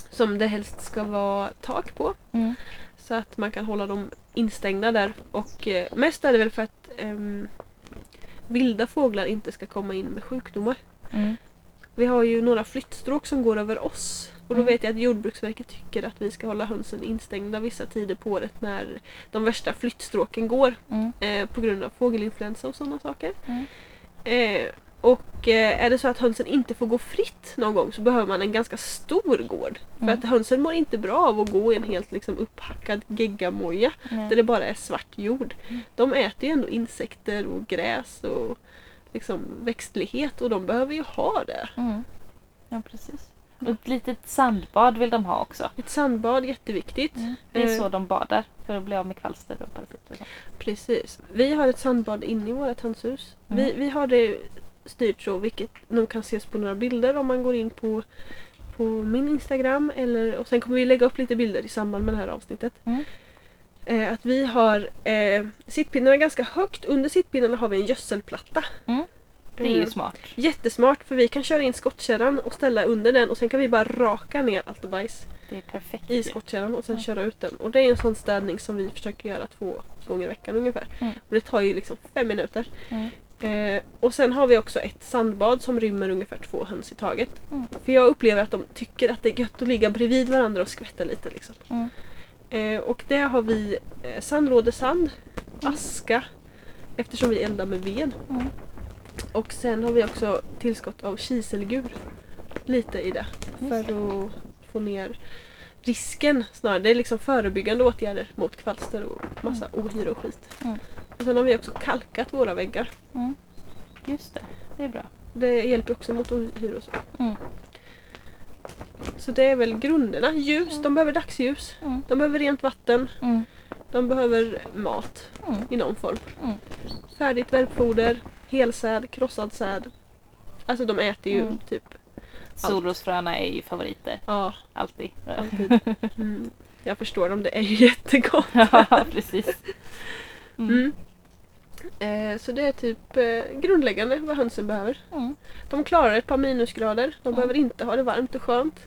Som det helst ska vara tak på. Mm. Så att man kan hålla dem instängda där. Och eh, mest är det väl för att ehm, vilda fåglar inte ska komma in med sjukdomar. Mm. Vi har ju några flyttstråk som går över oss. Och då Mm. vet jag att Jordbruksverket tycker att vi ska hålla hönsen instängda vissa tider på året när de värsta flyttstråken går. Mm. Eh, på grund av fågelinfluensa och sådana saker. Mm. Eh, och eh, är det så att hönsen inte får gå fritt någon gång så behöver man en ganska stor gård. För Mm. att hönsen mår inte bra av att gå i en helt liksom, upphackad geggamoja Nej. där det bara är svart jord. Mm. De äter ju ändå insekter och gräs och liksom, växtlighet och de behöver ju ha det. Mm. Ja, precis. Och ett litet sandbad vill de ha också. Ett sandbad, jätteviktigt. Det är Eh. så de badar för att bli av med kvalster och parasiter. Precis. Vi har ett sandbad inne i vårt hönshus. Mm. Vi, vi har det styrt så, vilket nog kan ses på några bilder om man går in på, på min Instagram. Eller, och sen kommer vi lägga upp lite bilder i samband med det här avsnittet. Mm. Eh, att vi har eh, sittpinnarna ganska högt. Under sittpinnarna har vi en gödselplatta. Mm. Det är ju Eh, smart. Jättesmart för vi kan köra in skottkärran och ställa under den och sen kan vi bara raka ner allt bajs Det är perfekt. i skottkärran och sen köra ut den. Och det är en sån städning som vi försöker göra två gånger i veckan ungefär. Mm. Och det tar ju liksom fem minuter. Mm. Eh, och sen har vi också ett sandbad som rymmer ungefär två höns i taget. Mm. För jag upplever att de tycker att det är gött att ligga bredvid varandra och skvätta lite. Liksom. Mm. Eh, och det har vi eh, sandlådesand, Mm. aska, eftersom vi eldar med ved. Mm. Och sen har vi också tillskott av kiselgur. Lite i det. För att få ner risken snarare. Det är liksom förebyggande åtgärder mot kvalster och massa ohyra och skit. Mm. Och sen har vi också kalkat våra väggar. Mm. Just det, det är bra. Det hjälper också mot ohyra och så. Mm. Så det är väl grunderna. Ljus, de behöver dagsljus. Mm. De behöver rent vatten. De behöver mat Mm. i någon form. Mm. Färdigt värpfoder, helsäd, krossad säd. Alltså de äter ju Mm. typ, Solrosfröna är ju favoriter. ja, Alltid. alltid. Mm. Jag förstår dem, det är ju jättegott. ja, precis. Mm. Mm. Eh, så det är typ eh, grundläggande vad hönsen behöver. Mm. De klarar ett par minusgrader. De Mm. behöver inte ha det varmt och skönt.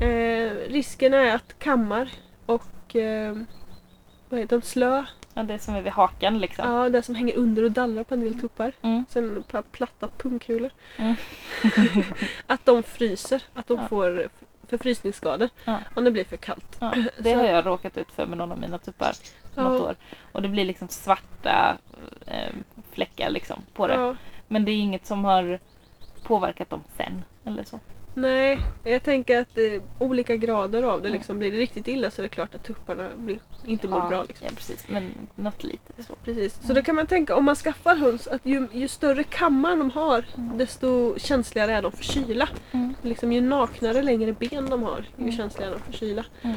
Eh, risken är att kammar och eh, vad heter de, slö. Ja, det som är vid hakan liksom. Ja, det som hänger under och dallrar på en del tuppar. Mm. Sen platta pungkulor. Mm. att de fryser, att de Ja. får förfrysningsskador Ja. om det blir för kallt. Ja, det har jag råkat ut för med någon av mina tuppar något Ja. år. Och det blir liksom svarta eh, fläckar liksom på det. Men det är inget som har påverkat dem sen. Eller så. Nej, jag tänker att det är olika grader av det. Mm. Liksom. Blir det riktigt illa så är det klart att tupparna blir, inte mår bra. Liksom. ja, precis. Men något litet så. Precis. Så Mm. då kan man tänka om man skaffar höns att ju, ju större kammar de har Mm. desto känsligare är de för kyla. Mm. Liksom, ju naknare längre ben de har ju Mm. känsligare är de för kyla. Mm.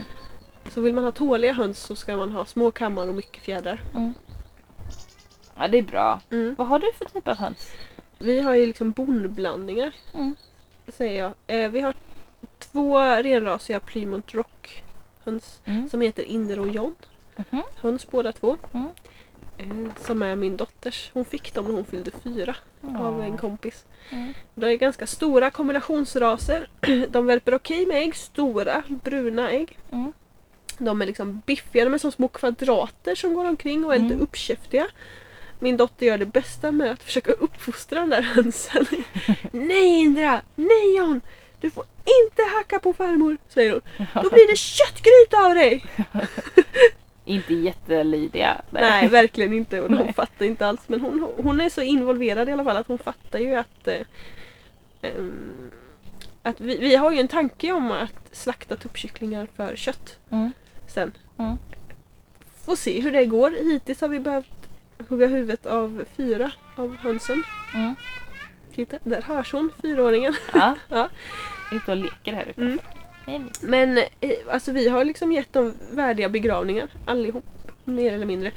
Så vill man ha tåliga höns så ska man ha små kammar och mycket fjädrar. Mm. Ja, det är bra. Mm. Vad har du för typ av höns? Vi har ju liksom bondblandningar Mm. Säger jag. Eh, vi har två renrasiga Plymouth Rock höns Mm. som heter Inder och John. Mhm. Höns båda två. Mm. Eh, som är min dotters. Hon fick dem när hon fyllde fyra av en kompis. Mm. De är ganska stora kombinationsraser. De värper okej med ägg. Stora bruna ägg. Mm. De är liksom biffiga. De är som små kvadrater som går omkring och är lite Mm. uppkäftiga. Min dotter gör det bästa med att försöka uppfostra den där hönsen. Nej Indra! Nej John! Du får inte hacka på farmor, säger hon. Då blir det köttgryta av dig! Inte jättelydiga. Nej, verkligen inte. Hon Nej. fattar inte alls. Men hon, hon är så involverad i alla fall att hon fattar ju att eh, ehm, att vi, vi har ju en tanke om att slakta tuppkycklingar för kött Mm. sen. Mm. Får se hur det går. Hittills har vi behövt hugga huvudet av fyra av hönsen. Mm. Titta, där hörs hon, fyraåringen. Ja. Ja. Ute och leker här utanför. Mm. Men eh, alltså vi har liksom gett dem värdiga begravningar allihop. Mer eller mindre.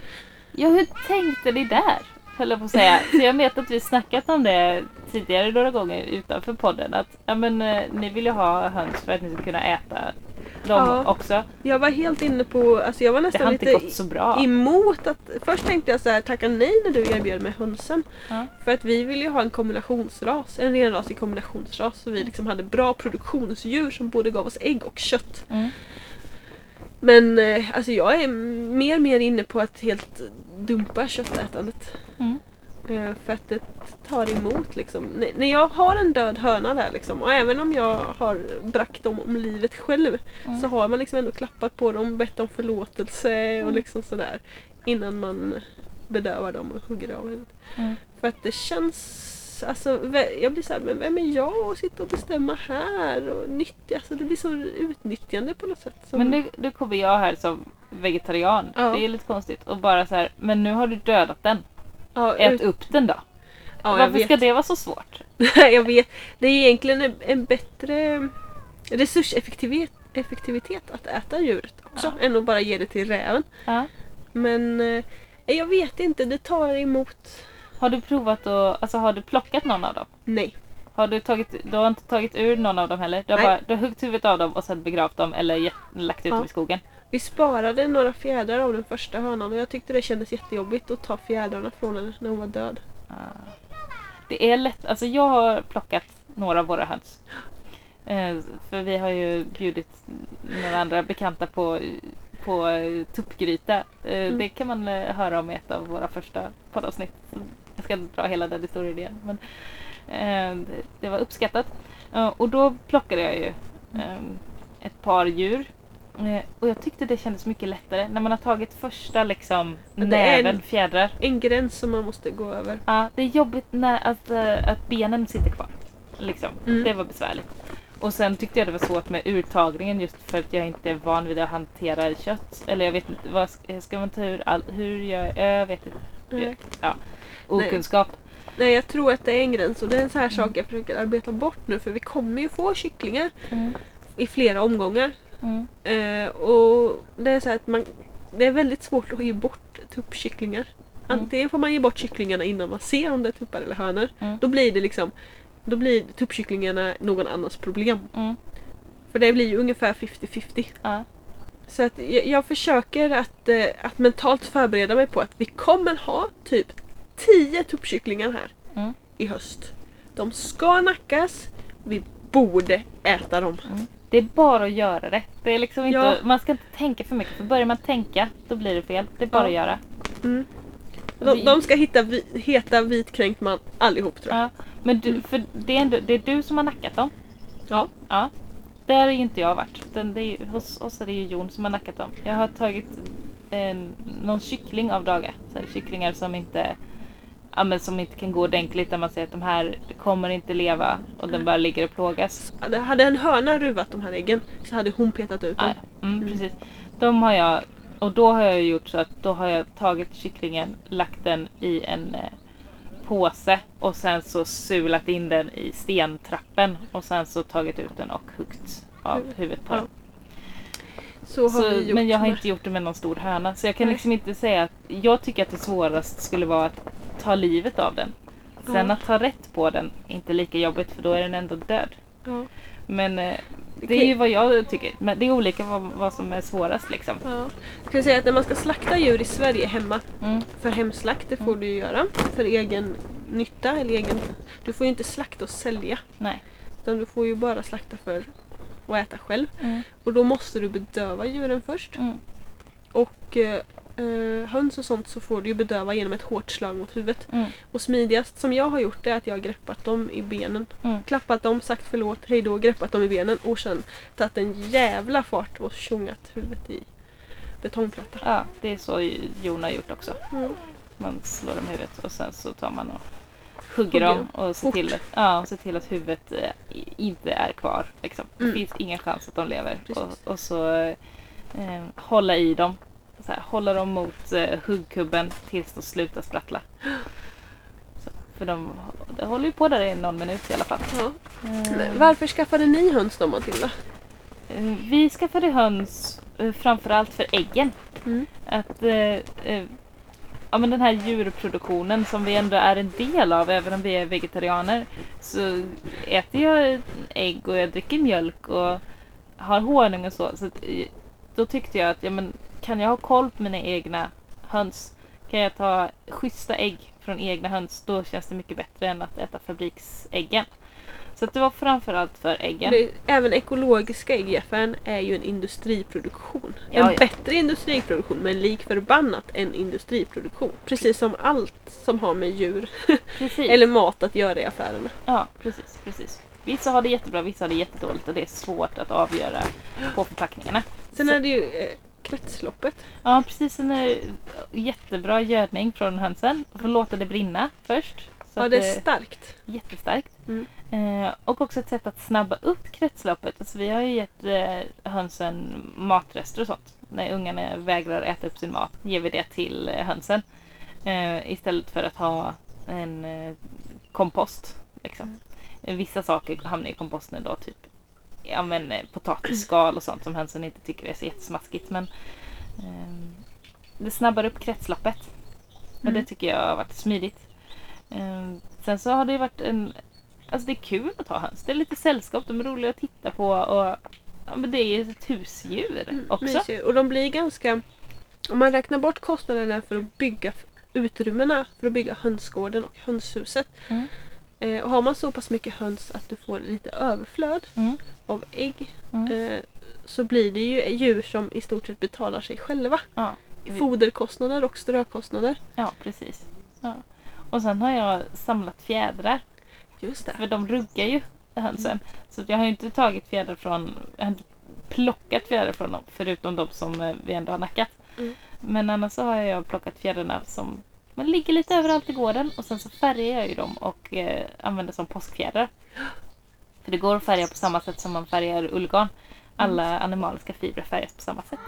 Ja, hur tänkte ni där? Höll jag på att säga. För jag vet att vi snackat om det tidigare några gånger utanför podden. Att ja, men, eh, ni vill ju ha höns för att ni ska kunna äta dem Ja. också. Jag var helt inne på, alltså jag var nästan lite emot att, först tänkte jag så här, tacka nej när du erbjöd mig hönsen. Ja. För att vi ville ju ha en kombinationsras, en renrasig kombinationsras. Så vi liksom hade bra produktionsdjur som både gav oss ägg och kött. Mm. Men eh, alltså jag är mer och mer inne på att helt dumpa köttätandet. Mm. Eh, för att det tar emot liksom. När jag har en död höna där liksom och även om jag har bragt dem om livet själv Mm. så har man liksom ändå klappat på dem, bett om förlåtelse och Mm. liksom sådär innan man bedövar dem och hugger av huvudet. Mm. För att det känns, alltså ve- jag blir såhär, men vem är jag att sitta och bestämma här och nyttja, alltså det blir så utnyttjande på något sätt. Som, Men nu, nu kommer jag här som vegetarian. Ja. Det är lite konstigt. Och bara så här, men nu har du dödat den. ja, Ät ut, upp den då. ja, Varför ska det vara så svårt? jag vet. Det är egentligen en, en bättre resurseffektivitet effektivitet att äta djuret också än att bara ge det till räven. Ja. Men eh, jag vet inte, det tar emot. Har du provat att, alltså har du plockat någon av dem? Nej. Har du, tagit, du har inte tagit ur någon av dem heller? Du har, Nej. bara, du har huggit huvudet av dem och sen begravt dem eller gett, lagt ut Ja. dem i skogen? Vi sparade några fjädrar av den första hönan och jag tyckte det kändes jättejobbigt att ta fjädrarna från henne när hon var död. Ah. Det är lätt, alltså jag har plockat några av våra höns. Eh, för vi har ju bjudit några andra bekanta på, på tuppgryta. Eh, Mm. Det kan man eh, höra om i ett av våra första poddavsnitt. Jag ska inte dra hela den historien igen. Men, eh, det, var uppskattat. Eh, och då plockade jag ju eh, ett par djur. Eh, och jag tyckte det kändes mycket lättare när man har tagit första liksom, en- näven fjädrar. En gräns som man måste gå över. Ja, det är jobbigt när, att, eh, att benen sitter kvar. Liksom. Mm. Det var besvärligt. Och sen tyckte jag det var svårt med urtagningen just för att jag inte är van vid att hantera kött. Eller jag vet inte, vad ska, ska man ta ur all, hur gör jag? Jag vet inte. Nej. Ja, okunskap. Nej, jag tror att det är en gräns och det är en sån här sak jag försöker arbeta bort nu för vi kommer ju få kycklingar Mm. i flera omgångar. Mm. Eh, och det är så att man, det är väldigt svårt att ge bort tuppkycklingar. Mm. Antingen får man ge bort kycklingarna innan man ser om det är tuppar eller hönor. Mm. Då blir det liksom då blir tuppkycklingarna någon annans problem. Mm. För det blir ju ungefär 50-50. Ja. Så att jag, jag försöker att, eh, att mentalt förbereda mig på att vi kommer ha typ 10 tuppkycklingar här Mm. i höst. De ska nackas. Vi borde äta dem. Mm. Det är bara att göra det. det är liksom inte, Ja. Man ska inte tänka för mycket. För börjar man tänka, då blir det fel. Det är bara Ja. att göra. Mm. De, de ska hitta vi, heta vitkränkt man allihop tror jag. Ja. Men du, för det är, ändå, det är du som har nackat dem. Ja. Ja. Där har ju inte jag varit. Utan det är, hos oss är det ju Jon som har nackat dem. Jag har tagit en, någon kyckling av. Så här, kycklingar som inte, ja, men som inte kan gå ordentligt. Där man säger att de här kommer inte leva och den bara ligger och plågas. Hade- en höna ruvat de här äggen så hade hon petat ut dem. Ja, mm, precis. De har jag, och då har jag gjort så att då har jag tagit kycklingen, lagt den i en eh, påse och sen så sulat in den i stentrappen och sen så tagit ut den och huggit av huvudet på Ja. den. Så har Så, gjort men jag har inte gjort det med någon stor höna så jag kan Nej. liksom inte säga att jag tycker att det svåraste skulle vara att ta livet av den. Sen att ta rätt på den är inte lika jobbigt för då är den ändå död. Ja. Men eh, det är ju- vad jag tycker. Men det är olika vad, vad som är svårast liksom. Ja. Jag kan säga att när man ska slakta djur i Sverige hemma Mm. för hemslakt, det får du ju göra. För egen nytta eller egen... Du får ju inte slakta och sälja. Nej. Utan du får ju bara slakta för att äta själv. Mm. Och då måste du bedöva djuren först. Mm. Och eh, eh, höns och sånt så får du ju bedöva genom ett hårt slag mot huvudet. Mm. Och smidigast som jag har gjort är att jag har greppat dem i benen. Mm. Klappat dem, sagt förlåt, hejdå, greppat dem i benen och sen tagit en jävla fart och tjongat huvudet i betongplatta. Ja, det är så Jon har gjort också. Mm. Man slår dem i huvudet och sen så tar man och hugger dem och ser fort. till, att, ja, ser till att huvudet eh, inte är kvar. Liksom. Det Mm. finns ingen chans att de lever. Och, och så eh, hålla i dem. Så här, hålla dem mot eh, huggkubben tills de slutar sprattla. Så, för de, de håller ju på där i någon minut i alla fall. Ja. Eh, Varför skaffade ni höns då Matilda? Eh, Vi skaffade höns eh, framförallt för äggen. Mm. Att eh, eh, ja, men den här djurproduktionen som vi ändå är en del av även om vi är vegetarianer. Så äter jag ägg och jag dricker mjölk och har honung och så. så då tyckte jag att ja, men, kan jag ha koll på mina egna höns kan jag ta schyssta ägg från egna höns då känns det mycket bättre än att äta fabriksäggen. Så det var framförallt för äggen. Det, även ekologiska ägg FN är ju en industriproduktion. Ja, en ja. bättre industriproduktion men lik förbannat en industriproduktion. Precis som allt som har med djur eller mat att göra i affärerna. Ja, precis, precis. Vissa har det jättebra, vissa har det jättedåligt och det är svårt att avgöra på förpackningarna. Sen Så- är det ju eh, kretsloppet. Ja, precis. En eh, jättebra gödning från hönsen. Får låta det brinna först. Så Ja, det är starkt. jättestarkt. Mm. Eh, och också ett sätt att snabba upp kretsloppet. Alltså, vi har ju gett eh, hönsen matrester och sånt. När ungarna vägrar äta upp sin mat ger vi det till eh, hönsen. Eh, istället för att ha en eh, kompost. Liksom. Eh, Vissa saker hamnar i komposten då, typ ja, men, eh, potatisskal och sånt som hönsen inte tycker är så jättesmaskigt. Men ehm, det snabbar upp kretsloppet. Och det Mm. tycker jag har varit smidigt. Ehm, sen så har det ju varit en... Alltså det är kul att ha höns. Det är lite sällskap, de är roliga att titta på och ja, men det är ju ett husdjur också. Mysigt. Och de blir ganska... Om man räknar bort kostnaderna för att bygga utrymmena för att bygga hönsgården och hönshuset. Mm. Eh, och har man så pass mycket höns att du får lite överflöd Mm. av ägg Mm. eh, så blir det ju djur som i stort sett betalar sig själva. Ja, Foderkostnader och strökostnader. ja, precis. Ja. Och sen har jag samlat fjädrar. Just det. För de ruggar ju hönsen. Så att jag har ju inte tagit fjädrar från... Jag har inte plockat fjädrar från dem. Förutom de som eh, vi ändå har nackat. Mm. Men annars så har jag plockat fjädrarna som men ligger lite överallt i gården. Och sen så färgar jag ju dem och eh, använder som påskfjädrar. För det går att färga på samma sätt som man färgar ullgarn. Alla animaliska fibrer färgas på samma sätt.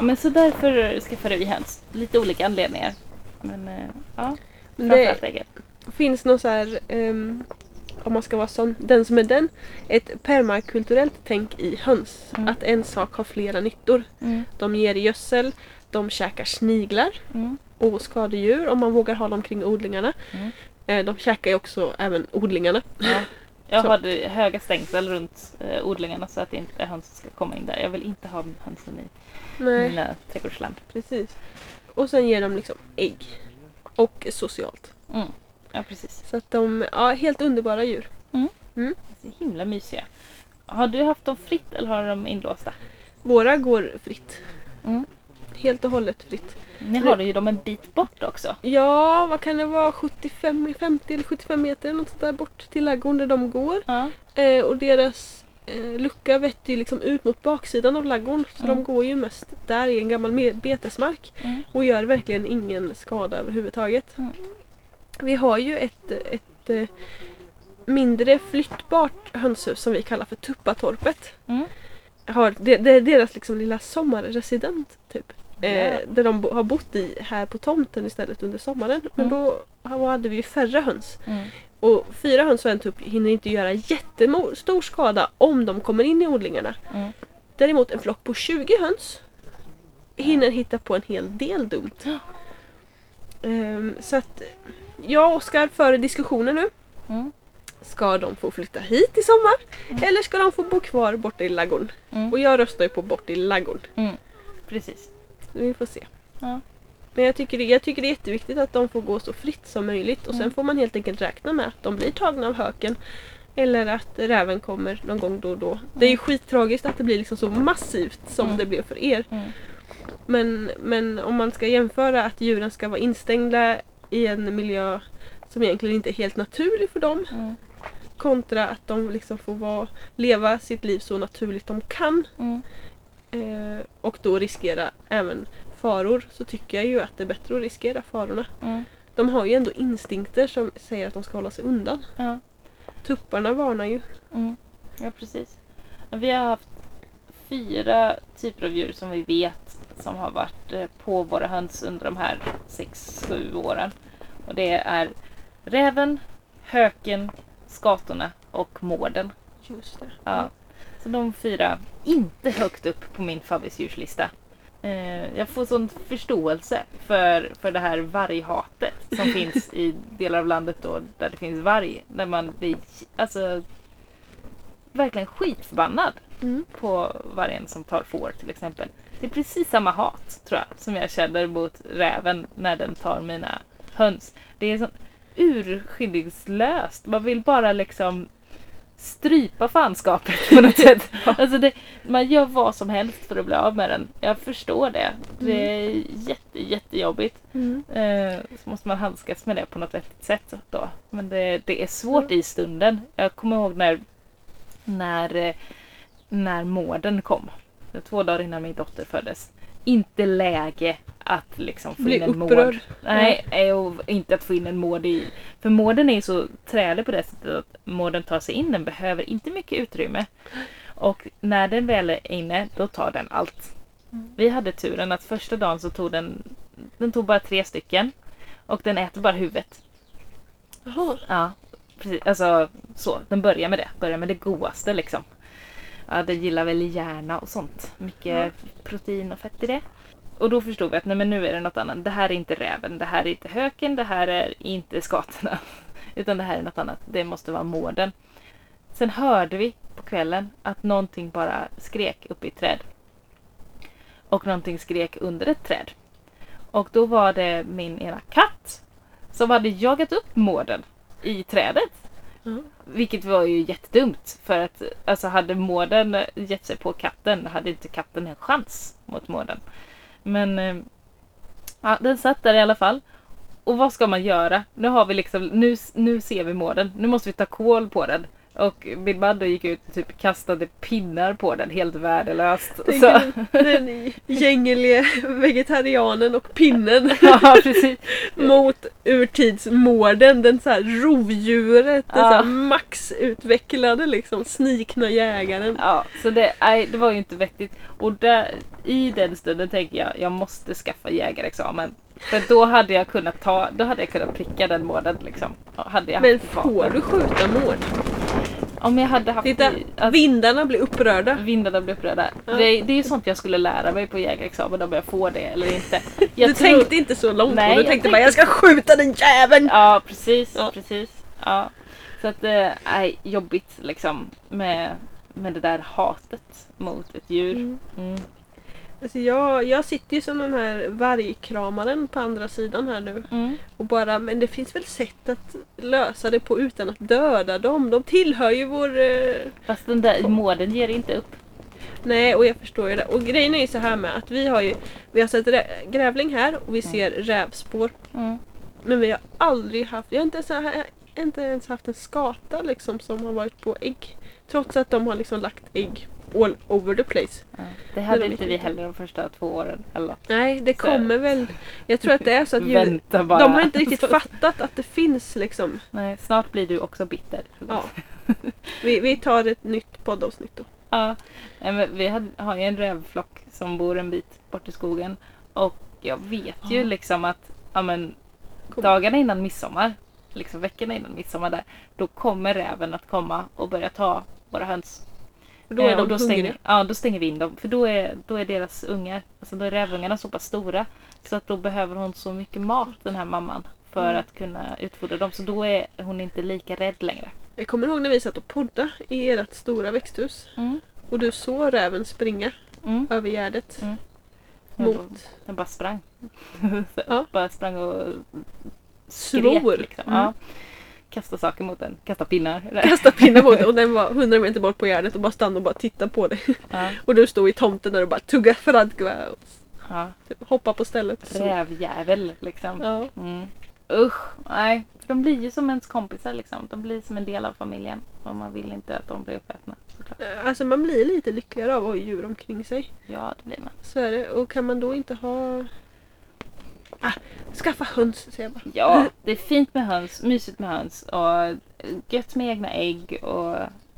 Men så därför skaffade vi höns. Lite olika anledningar. Men eh, ja, framförallt äggen. finns någon så här, ehm, om man ska vara sån, den som är den, ett permakulturellt tänk i höns. Mm. Att en sak har flera nyttor. Mm, De ger gödsel, de käkar sniglar mm, och skadedjur om man vågar ha dem kring odlingarna. mm. Eh, De käkar ju också även odlingarna. Ja. Jag Så. hade höga stängsel runt eh, odlingarna så att inte hönsen ska komma in där. Jag vill inte ha hönsen i Nej, mina trädgårdsland. precis. Och sen ger de liksom ägg. och socialt. Mm. Ja, precis. Så att de, ja helt underbara djur. Så himla mysiga. Har du haft dem fritt eller har de inlåsta? Våra går fritt. Mm. Helt och hållet fritt. Ni har ju dem en bit bort också. Ja, vad kan det vara? 75, 50 eller 75 meter något sånt där bort till ladugården där de går. Ja. Eh, och deras eh, lucka vetter ju liksom ut mot baksidan av ladugården. Så Mm. de går ju mest där i en gammal betesmark. Mm. Och gör verkligen ingen skada överhuvudtaget. Mm. Vi har ju ett, ett eh, mindre flyttbart hönshus som vi kallar för Tuppatorpet. Mm. Har, det, det är deras liksom lilla sommarresident typ. Ja. Eh, där de bo, har bott i här på tomten istället under sommaren. Men Mm. då hade vi ju färre höns. Mm. Och fyra höns och en tupp hinner inte göra jättestor skada om de kommer in i odlingarna. Mm. Däremot en flock på 20 höns hinner hitta på en hel del dumt. Ehm, så att jag och Oskar för diskussioner nu. Mm. Ska de få flytta hit i sommar? Mm. Eller ska de få bo kvar borta i ladugården? Mm. Och jag röstar ju på bort i ladugården. Mm. Precis. Vi får se. Ja. Men jag tycker, det, jag tycker det är jätteviktigt att de får gå så fritt som möjligt och sen Mm. får man helt enkelt räkna med att de blir tagna av höken. Eller att räven kommer någon gång då och då. Det är ju skittragiskt att det blir liksom så massivt som Mm. det blev för er. Men, men om man ska jämföra att djuren ska vara instängda i en miljö som egentligen inte är helt naturlig för dem Mm. kontra att de liksom får vara, leva sitt liv så naturligt de kan Mm. eh, och då riskera även faror så tycker jag ju att det är bättre att riskera farorna. Mm. De har ju ändå instinkter som säger att de ska hålla sig undan. Ja. Tupparna varnar ju. Mm. ja, precis. Vi har haft fyra typer av djur som vi vet som har varit eh, på våra höns under de här sex sju åren. Och det är räven, höken, skatorna och mården. Just det. Ja. Så de fyra, inte högt upp på min favoritdjurslista. Eh, jag får sån förståelse för, för det här varghatet som finns i delar av landet då där det finns varg. Där man blir alltså verkligen skitförbannad Mm. på vargen som tar får till exempel. Det är precis samma hat tror jag som jag känner mot räven när den tar mina höns. Det är så urskillningslöst. Man vill bara liksom strypa fanskapet på något sätt. Alltså det, man gör vad som helst för att bli av med den. Jag förstår det. Det är jätte, jättejobbigt. Mm. Eh, så måste man handskas med det på något vettigt sätt då. Men det, det är svårt i stunden. Jag kommer ihåg när, när, eh, när mården kom. Två dagar innan min dotter föddes. Inte läge att liksom få Bli in en mård. upprörd. Nej, eh, och inte att få in en mård i... För mården är så trälig på det sättet att mården tar sig in. Den behöver inte mycket utrymme. Och när den väl är inne, då tar den allt. Vi hade turen att första dagen så tog den, den tog bara tre stycken. Och den äter bara huvudet. Jaha. Ja, precis. Alltså så. Den börjar med det. Börjar med det godaste liksom. Ja, den gillar väl hjärna och sånt. Mycket protein och fett i det. Och då förstod vi att nej men nu är det något annat. Det här är inte räven, det här är inte höken, det här är inte skatorna. Utan det här är något annat. Det måste vara mården. Sen hörde vi på kvällen att någonting bara skrek uppe i ett träd. Och någonting skrek under ett träd. Och då var det min ena katt som hade jagat upp mården i trädet. Mm. Vilket var ju jättedumt för att alltså hade mården gett sig på katten hade inte katten en chans mot mården. Men eh, ja, den satt där i alla fall. Och vad ska man göra? Nu har vi liksom, nu, nu ser vi mården. Nu måste vi ta koll på den. Och min man då gick ut och typ kastade pinnar på den helt värdelöst. Så, Tänker Den, gängelige vegetarianen och pinnen ja, precis. mot urtidsmården, den så här rovdjuret, den så här Ja. maxutvecklade liksom, snikna jägaren. Ja, så det, nej, det var ju inte vettigt. Och där, i den stunden tänker jag, jag måste skaffa jägarexamen. För då hade jag kunnat ta, då hade jag kunnat pricka den mården liksom. Ja, Hade jag Men får du skjuta mård? Om jag hade haft Titta, alltså, vindarna blir upprörda. vindarna blir upprörda. Ja. Det, det är ju sånt jag skulle lära mig på jägarexamen om jag får det eller inte. Jag du tror- tänkte inte så långt Nej, du tänkte tänkte- bara jag ska skjuta den jäveln! Ja, precis. Ja. precis. Ja. Så att det är jobbigt liksom med, med det där hatet mot ett djur. Mm. Mm. Alltså jag, jag sitter ju som den här vargkramaren på andra sidan här nu. Mm. Och bara, men det finns väl sätt att lösa det på utan att döda dem. De tillhör ju vår... Eh... Fast den där mården ger inte upp. Nej, och jag förstår ju det. Och grejen är ju så här med att vi har ju vi har sett rä- grävling här och vi ser rävspår. Mm. Men vi har aldrig haft, jag har inte ens, inte ens haft en skata liksom som har varit på ägg. Trots att de har liksom lagt ägg all over the place. Ja. Det hade de inte vi heller de första två åren. Eller? Nej, det Så- kommer väl. Jag tror att det är så att djur, de har inte riktigt fattat att det finns liksom. Nej, snart blir du också bitter. Ja. Vi, vi tar ett nytt poddavsnitt då. Ja, vi har ju en rävflock som bor en bit bort i skogen. Och jag vet ju liksom att ja, men, dagarna innan midsommar, liksom veckorna innan midsommar där, då kommer räven att komma och börja ta våra höns. Då är Eh, de och då hungriga. stänger, ja, då stänger vi in dem. För då är, då är deras ungar, alltså då är rävungarna så pass stora. Så att då behöver hon så mycket mat, den här mamman. För Mm. att kunna utfodra dem. Så då är hon inte lika rädd längre. Jag kommer ihåg när vi satt och poddade i ert stora växthus. Mm. Och du såg räven springa Mm. över gärdet. Mm. Mot Jag bara sprang. Ja. Bara sprang och skrek. svor. Liksom. Mm. Ja. Kasta saker mot den. Kasta pinnar. Kasta pinnar mot det och den var 100 meter bort på gärdet och bara stannade och bara tittade på dig. Ja. Och du stod i tomten där och bara tugga fradgva och Ja. typ, hoppa på stället. Rävjävel liksom. Ja. Mm. Usch, nej. För de blir ju som ens kompisar liksom. De blir som en del av familjen. Och man vill inte att de blir uppätna. såklart. Alltså man blir lite lyckligare av att ha djur omkring sig. Ja, det blir man. Så är det. Och kan man då inte ha... Ah, skaffa höns säger jag bara. Ja, det är fint med höns, mysigt med höns och gött med egna ägg och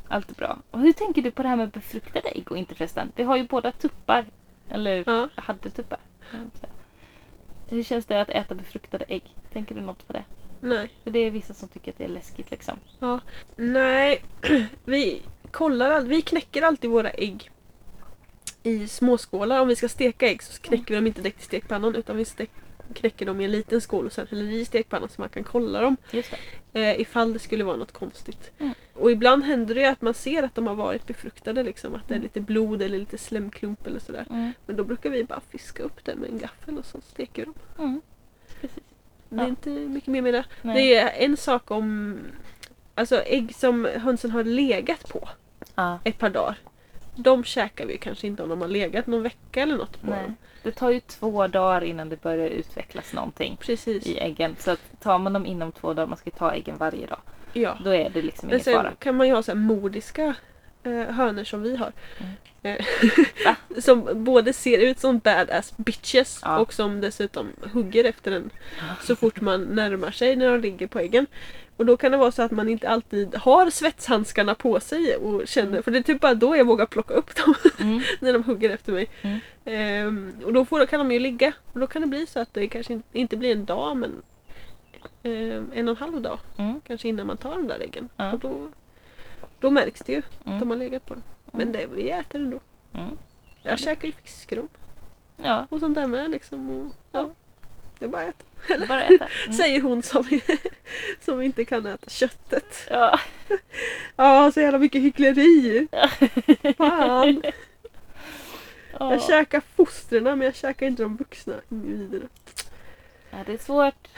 allt är bra. Och hur tänker du på det här med befruktade ägg och inte förresten? Vi har ju båda tuppar. Eller Ja. hade tuppar. Hur känns det att äta befruktade ägg? Tänker du något på det? Nej. För det är vissa som tycker att det är läskigt liksom. Ja. Nej. Vi kollar all... Vi knäcker alltid våra ägg i småskålar. Om vi ska steka ägg så knäcker vi dem inte direkt i stekpannan utan vi stek... knäcker dem i en liten skål och sen häller i stekpannan så man kan kolla dem. Just det. Eh, ifall det skulle vara något konstigt. Mm. Och ibland händer det att man ser att de har varit befruktade. Liksom, att det är Mm. lite blod eller lite slemklump eller sådär. Mm. Men då brukar vi bara fiska upp det med en gaffel och så steker vi dem. Mm. Precis. Det är Ja. inte mycket mer med det. Nej. Det är en sak om alltså ägg som hönsen har legat på Ja. ett par dagar. De käkar vi kanske inte om de har legat någon vecka eller något på Nej. dem. Det tar ju två dagar innan det börjar utvecklas någonting Precis. i äggen. Så tar man dem inom två dagar, man ska ta äggen varje dag. Ja. Då är det liksom ingen fara. kan man ju ha så här modiska eh, hönor som vi har. Mm. Eh, som både ser ut som badass bitches Ja. och som dessutom hugger efter den så fort man närmar sig när de ligger på äggen. Och då kan det vara så att man inte alltid har svetshandskarna på sig och känner, för det är typ bara då jag vågar plocka upp dem Mm. när de hugger efter mig. Mm. Ehm, och då får, kan de ju ligga och då kan det bli så att det kanske inte, inte blir en dag men ehm, en och en halv dag Mm. kanske innan man tar de där äggen. Ja. Och då, då märks det ju att Mm. de har legat på dem. Men det, vi äter ändå. Mm. Jag käkar ju fiskrom Ja, och sånt där med liksom. Och, ja, det är bara att äta. bara äta. Mm. Säger hon som, som inte kan äta köttet. Ja. Ja, så jävla mycket hyckleri. Fan. Ja. Jag käkar fostren men jag käkar inte de vuxna individerna. ja, det är svårt.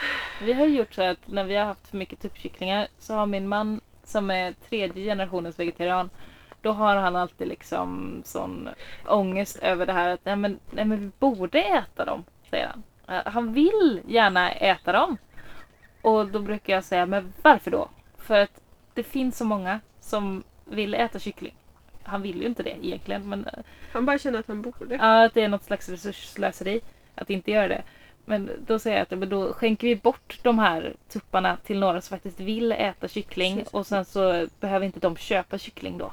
Vi har gjort så att när vi har haft för mycket tuppkycklingar så har min man som är tredje generationens vegetarian då har han alltid liksom sån ångest över det här att nej men, nej men vi borde äta dem, säger han. Eh, Han vill gärna äta dem. Och då brukar jag säga, men varför då? För att det finns så många som vill äta kyckling. Han vill ju inte det egentligen men eh, Han bara känner att han borde. Ja, att det är något slags resursslöseri att inte göra det. Men då säger jag att men då skänker vi bort de här tupparna till några som faktiskt vill äta kyckling Precis. och sen så behöver inte de köpa kyckling då.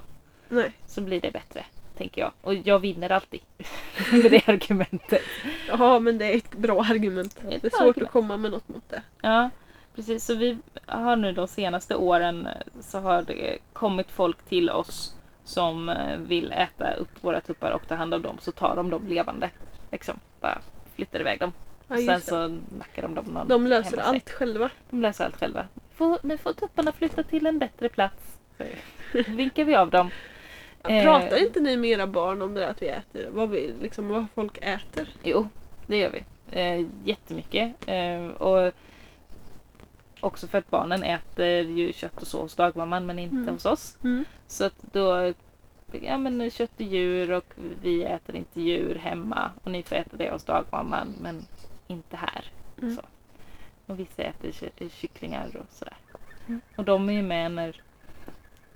Nej. Så blir det bättre, tänker jag. Och jag vinner alltid med det argumentet. Ja men det är ett bra argument. Ett Det är svårt argument. att komma med något mot det. Ja, precis. Så vi har nu de senaste åren eh, så har det kommit folk till oss som eh, vill äta upp våra tuppar och ta hand om dem. Så tar de dem levande. Liksom, bara flyttar iväg dem. Ja, Sen så nackar de dem någon De löser allt själva. De löser allt själva. Får, nu får tupparna flytta till en bättre plats. Så vinkar vi av dem. Eh. Pratar inte ni med era barn om det där att vi äter? Vad, vi, liksom, vad folk äter? Jo, det gör vi. Eh, jättemycket. Eh, och också för att barnen äter ju kött och så hos dagmamman men inte Mm. hos oss. Mm. Så att då, ja men kött och djur och vi äter inte djur hemma och ni får äta det hos dagmamman men inte här. Mm. Så. Och vissa äter ky- kycklingar och sådär. Mm. Och de är ju med när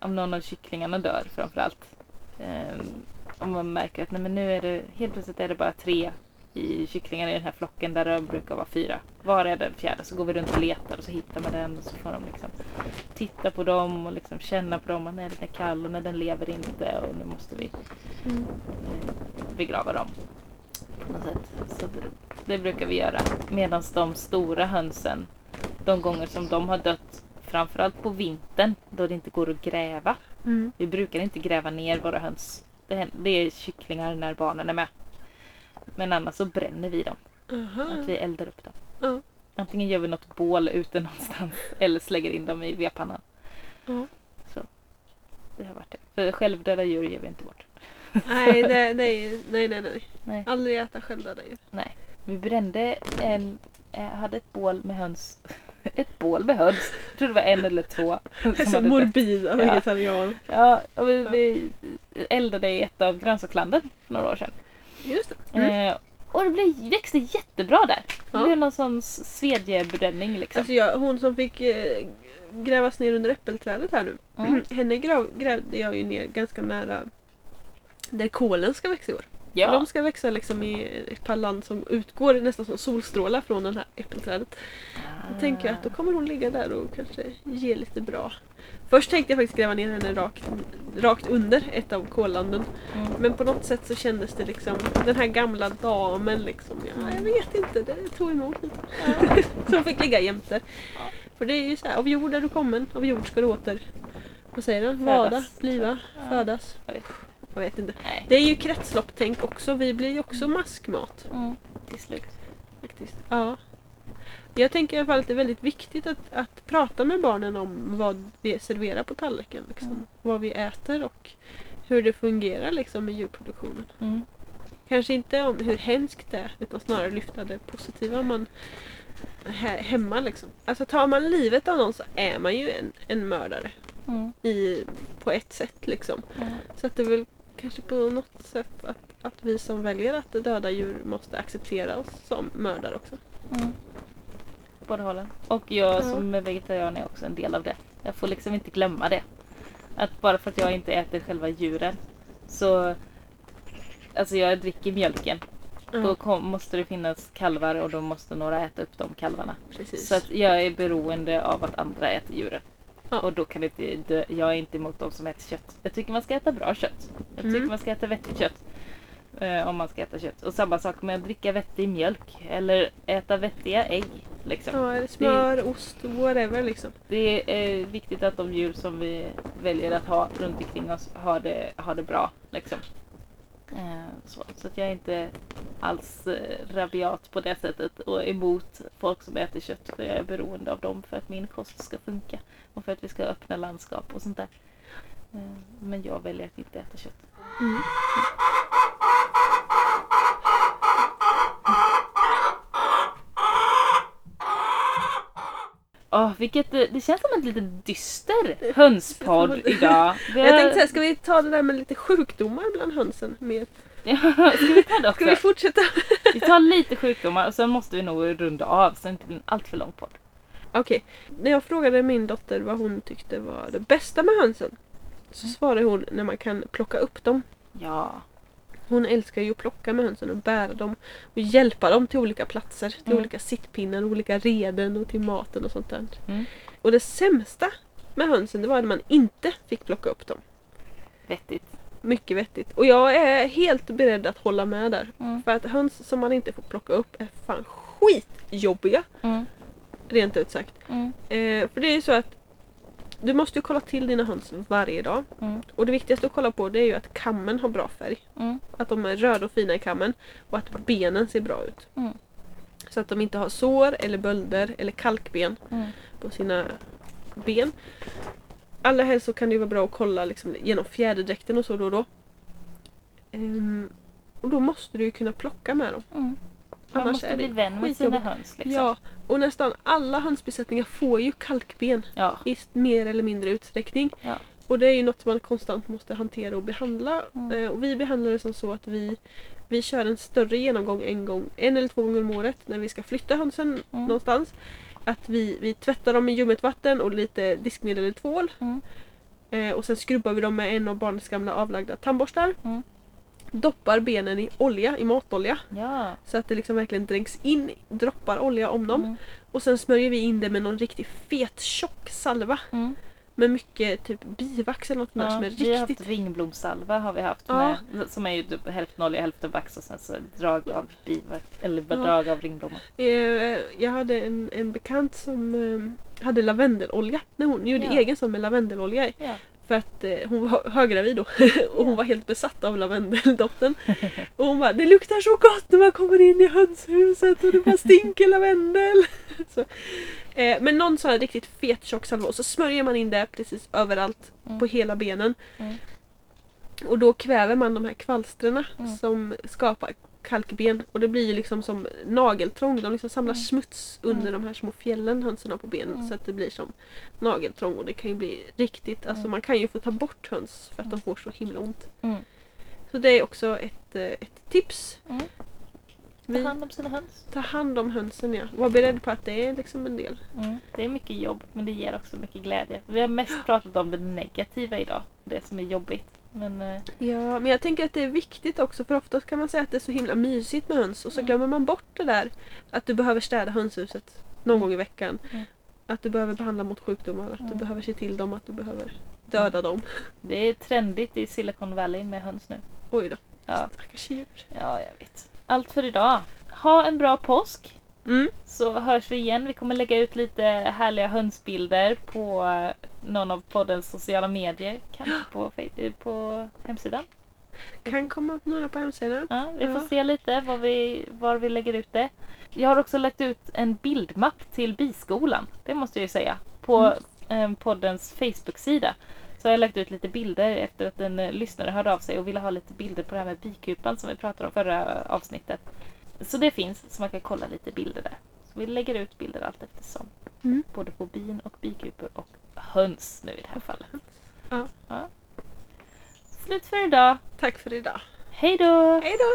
om någon av kycklingarna dör framförallt. Ehm, om man märker att nej, men nu är det helt plötsligt är det bara tre i kycklingar i den här flocken där det brukar vara fyra. Var är den fjärde? Så går vi runt och letar och så hittar man den och så får de liksom titta på dem och liksom känna på dem. Och när den är kall och när den lever inte och nu måste vi Mm. eh, begrava dem. På något sätt. Så det, det brukar vi göra. Medan de stora hönsen, de gånger som de har dött, framförallt på vintern då det inte går att gräva. Mm. Vi brukar inte gräva ner våra höns. Det, det är kycklingar när barnen är med. Men annars så bränner vi dem. Aha. Att vi eldar upp dem. Ja. Antingen gör vi något bål ute någonstans eller slänger in dem i vedpannan. Ja. Så. Det har varit det. För självdöda djur ger vi inte bort. Nej, är, nej, nej, nej. Nej. Aldrig äta självdöda djur. Nej. Vi brände en, eh, hade ett bål med höns. Ett bål med höns. Jag tror det var en eller två. Så morbida Ja. vegetarian. Ja, och vi, vi eldade i ett av grönsakslandet för några år sedan. Just det. Mm. Eh, och det blev, växte jättebra där. Det Ja. blev någon sån svedjebränning liksom. Alltså jag, hon som fick eh, grävas ner under äppelträdet här nu. Mm. Henne grav, grävde jag ju ner ganska nära där kolen ska växa i år. Ja. De ska växa liksom i ett par land som utgår nästan som solstrålar från det här äppelträdet. Då tänker jag att då kommer hon ligga där och kanske ge lite bra. Först tänkte jag faktiskt gräva ner henne rakt, rakt under ett av kollanden. Mm. Men på något sätt så kändes det liksom den här gamla damen liksom. Ja, jag vet inte, det tog emot lite. Som fick ligga jämte. För det är ju så här, av jord är du kommen, av jord ska du åter. Vad säger den? Vada, bliva, Ja. födas. Jag vet. Inte. Nej. Det är ju kretsloppstänk också. Vi blir ju också maskmat. Mm. Till slut. Faktiskt. Ja. Jag tänker i alla fall att det är väldigt viktigt att, att prata med barnen om vad vi serverar på tallriken. Liksom. Mm. Vad vi äter och hur det fungerar liksom, i djurproduktionen. Mm. Kanske inte om hur hemskt det är utan snarare lyfta det positiva man he- hemma liksom. Alltså tar man livet av någon så är man ju en, en mördare Mm. i, på ett sätt liksom. Mm. Så att det är väl kanske på något sätt att, att vi som väljer att döda djur måste acceptera oss som mördare också. Mm. Båda hållen. Och jag Ja. som är vegetarian är också en del av det. Jag får liksom inte glömma det. Att bara för att jag inte äter själva djuren så Alltså jag dricker mjölken. Då Ja, kom, måste det finnas kalvar och då måste några äta upp de kalvarna. precis. Så att jag är beroende av att andra äter djuren. Ja. Och då kan det inte, dö- jag är inte emot de som äter kött. Jag tycker man ska äta bra kött. Jag tycker Mm. man ska äta vettigt kött. Eh, om man ska äta kött. Och samma sak med att dricka vettig mjölk. Eller äta vettiga ägg. Liksom. Ja, eller smör, ost, whatever liksom. Det är viktigt att de djur som vi väljer att ha runt omkring oss har det, har det bra. Liksom. Eh, så, så att jag är inte alls eh, rabiat på det sättet och emot folk som äter kött. För jag är beroende av dem för att min kost ska funka. Och för att vi ska öppna landskap och sånt där. Eh, men jag väljer att inte äta kött. Mm. Åh, vilket, eh, det känns som en lite dyster hönspodd idag. Vi Jag tänkte säga, ska vi ta det där med lite sjukdomar bland hönsen? Med, Ja, ska vi ta det också? ska vi fortsätta? Vi tar lite sjukdomar och sen måste vi nog runda av så det inte blir en allt för lång podd. Okej, när jag frågade min dotter vad hon tyckte var det bästa med hönsen så Mm. svarade hon när man kan plocka upp dem. Ja. Hon älskar ju att plocka med hönsen och bära dem och hjälpa dem till olika platser, till Mm. olika sittpinnar, olika reden och till maten och sånt där. Mm. Och det sämsta med hönsen det var att man inte fick plocka upp dem. Vettigt. Mycket vettigt. Och jag är helt beredd att hålla med där. Mm. För att höns som man inte får plocka upp är fan skitjobbiga. Mm. Rent ut sagt. Mm. Eh, för det är ju så att du måste ju kolla till dina höns varje dag. Mm. Och det viktigaste att kolla på det är ju att kammen har bra färg. Mm. Att de är röda och fina i kammen. Och att benen ser bra ut. Mm. Så att de inte har sår eller bölder eller kalkben Mm. på sina ben. allra helst så kan det vara bra att kolla liksom, genom fjäderdräkten och så då och då. Ehm, och då måste du ju kunna plocka med dem. Man Annars måste bli vän med sina höns. Liksom. Ja, och nästan alla hönsbesättningar får ju kalkben Ja. i mer eller mindre utsträckning. Ja. Och det är ju något man konstant måste hantera och behandla. Mm. Eh, och vi behandlar det som så att vi, vi kör en större genomgång en gång, en eller två gånger om året när vi ska flytta hönsen Mm. någonstans. Att vi, vi tvättar dem med ljummet vatten och lite diskmedel eller tvål. Mm. Eh, och sen skrubbar vi dem med en av barnets gamla avlagda tandborstar. Mm. Doppar benen i olja, i matolja. Ja. Så att det liksom verkligen dränks in droppar olja om dem. Mm. Och sen smörjer vi in det med någon riktigt fet tjock salva. Mm. Med mycket typ bivax eller något där Ja, som är vi har riktigt... haft ringblomssalva har vi haft Ja. med, som är ju typ hälften olja hälften vax och sen så drag av bivax eller drag av ringblomma. Eh, jag hade en, en bekant som eh, hade lavendelolja. När hon gjorde egen sån med lavendelolja i. För att eh, hon var höggravid då och hon var helt besatt av lavendeldoften. och hon bara, det luktar så gott när man kommer in i hönshuset och det bara stinker lavendel. så, eh, men någon sån här riktigt fet tjock salva och så smörjer man in det precis överallt Mm. på hela benen. Mm. Och då kväver man de här kvalstren Mm. som skapar kalkben och det blir ju liksom som nageltrång. De liksom samlar Mm. smuts under Mm. de här små fjällen hönsen har på benen Mm. så att det blir som nageltrång och det kan ju bli riktigt, alltså Mm. man kan ju få ta bort höns för att de får så himla ont. Mm. Så det är också ett, eh, ett tips. Mm. Ta Vi hand om sina höns. tar hand om hönsen ja. Var beredd på att det är liksom en del. Mm. Det är mycket jobb men det ger också mycket glädje. Vi har mest pratat om det negativa idag. Det som är jobbigt. Men eh, Ja, men jag tänker att det är viktigt också för oftast kan man säga att det är så himla mysigt med höns och så Mm. glömmer man bort det där att du behöver städa hönshuset någon gång i veckan. Mm. Att du behöver behandla mot sjukdomar, att du Mm. behöver se till dem, att du behöver döda dem. det är trendigt i Silicon Valley med höns nu. Oj då, Ja, stackars djur. ja jag vet. Allt för idag. Ha en bra påsk. Mm. Så hörs vi igen. Vi kommer lägga ut lite härliga hönsbilder på någon av poddens sociala medier. Kanske på, eh, på hemsidan. Kan komma upp några på hemsidan. Ja, vi får Ja. se lite var vi, var vi lägger ut det. Jag har också lagt ut en bildmapp till biskolan. Det måste jag ju säga. På eh, poddens Facebook-sida. Så har jag lagt ut lite bilder efter att en eh, lyssnare hörde av sig och ville ha lite bilder på det här med bikupan som vi pratade om förra avsnittet. Så det finns, så man kan kolla lite bilder där. Så vi lägger ut bilder allt eftersom. Mm. Både på bin och bikupor och höns nu i det här fallet. Ja. ja. Slut för idag. Tack för idag. Hej då! Hej då!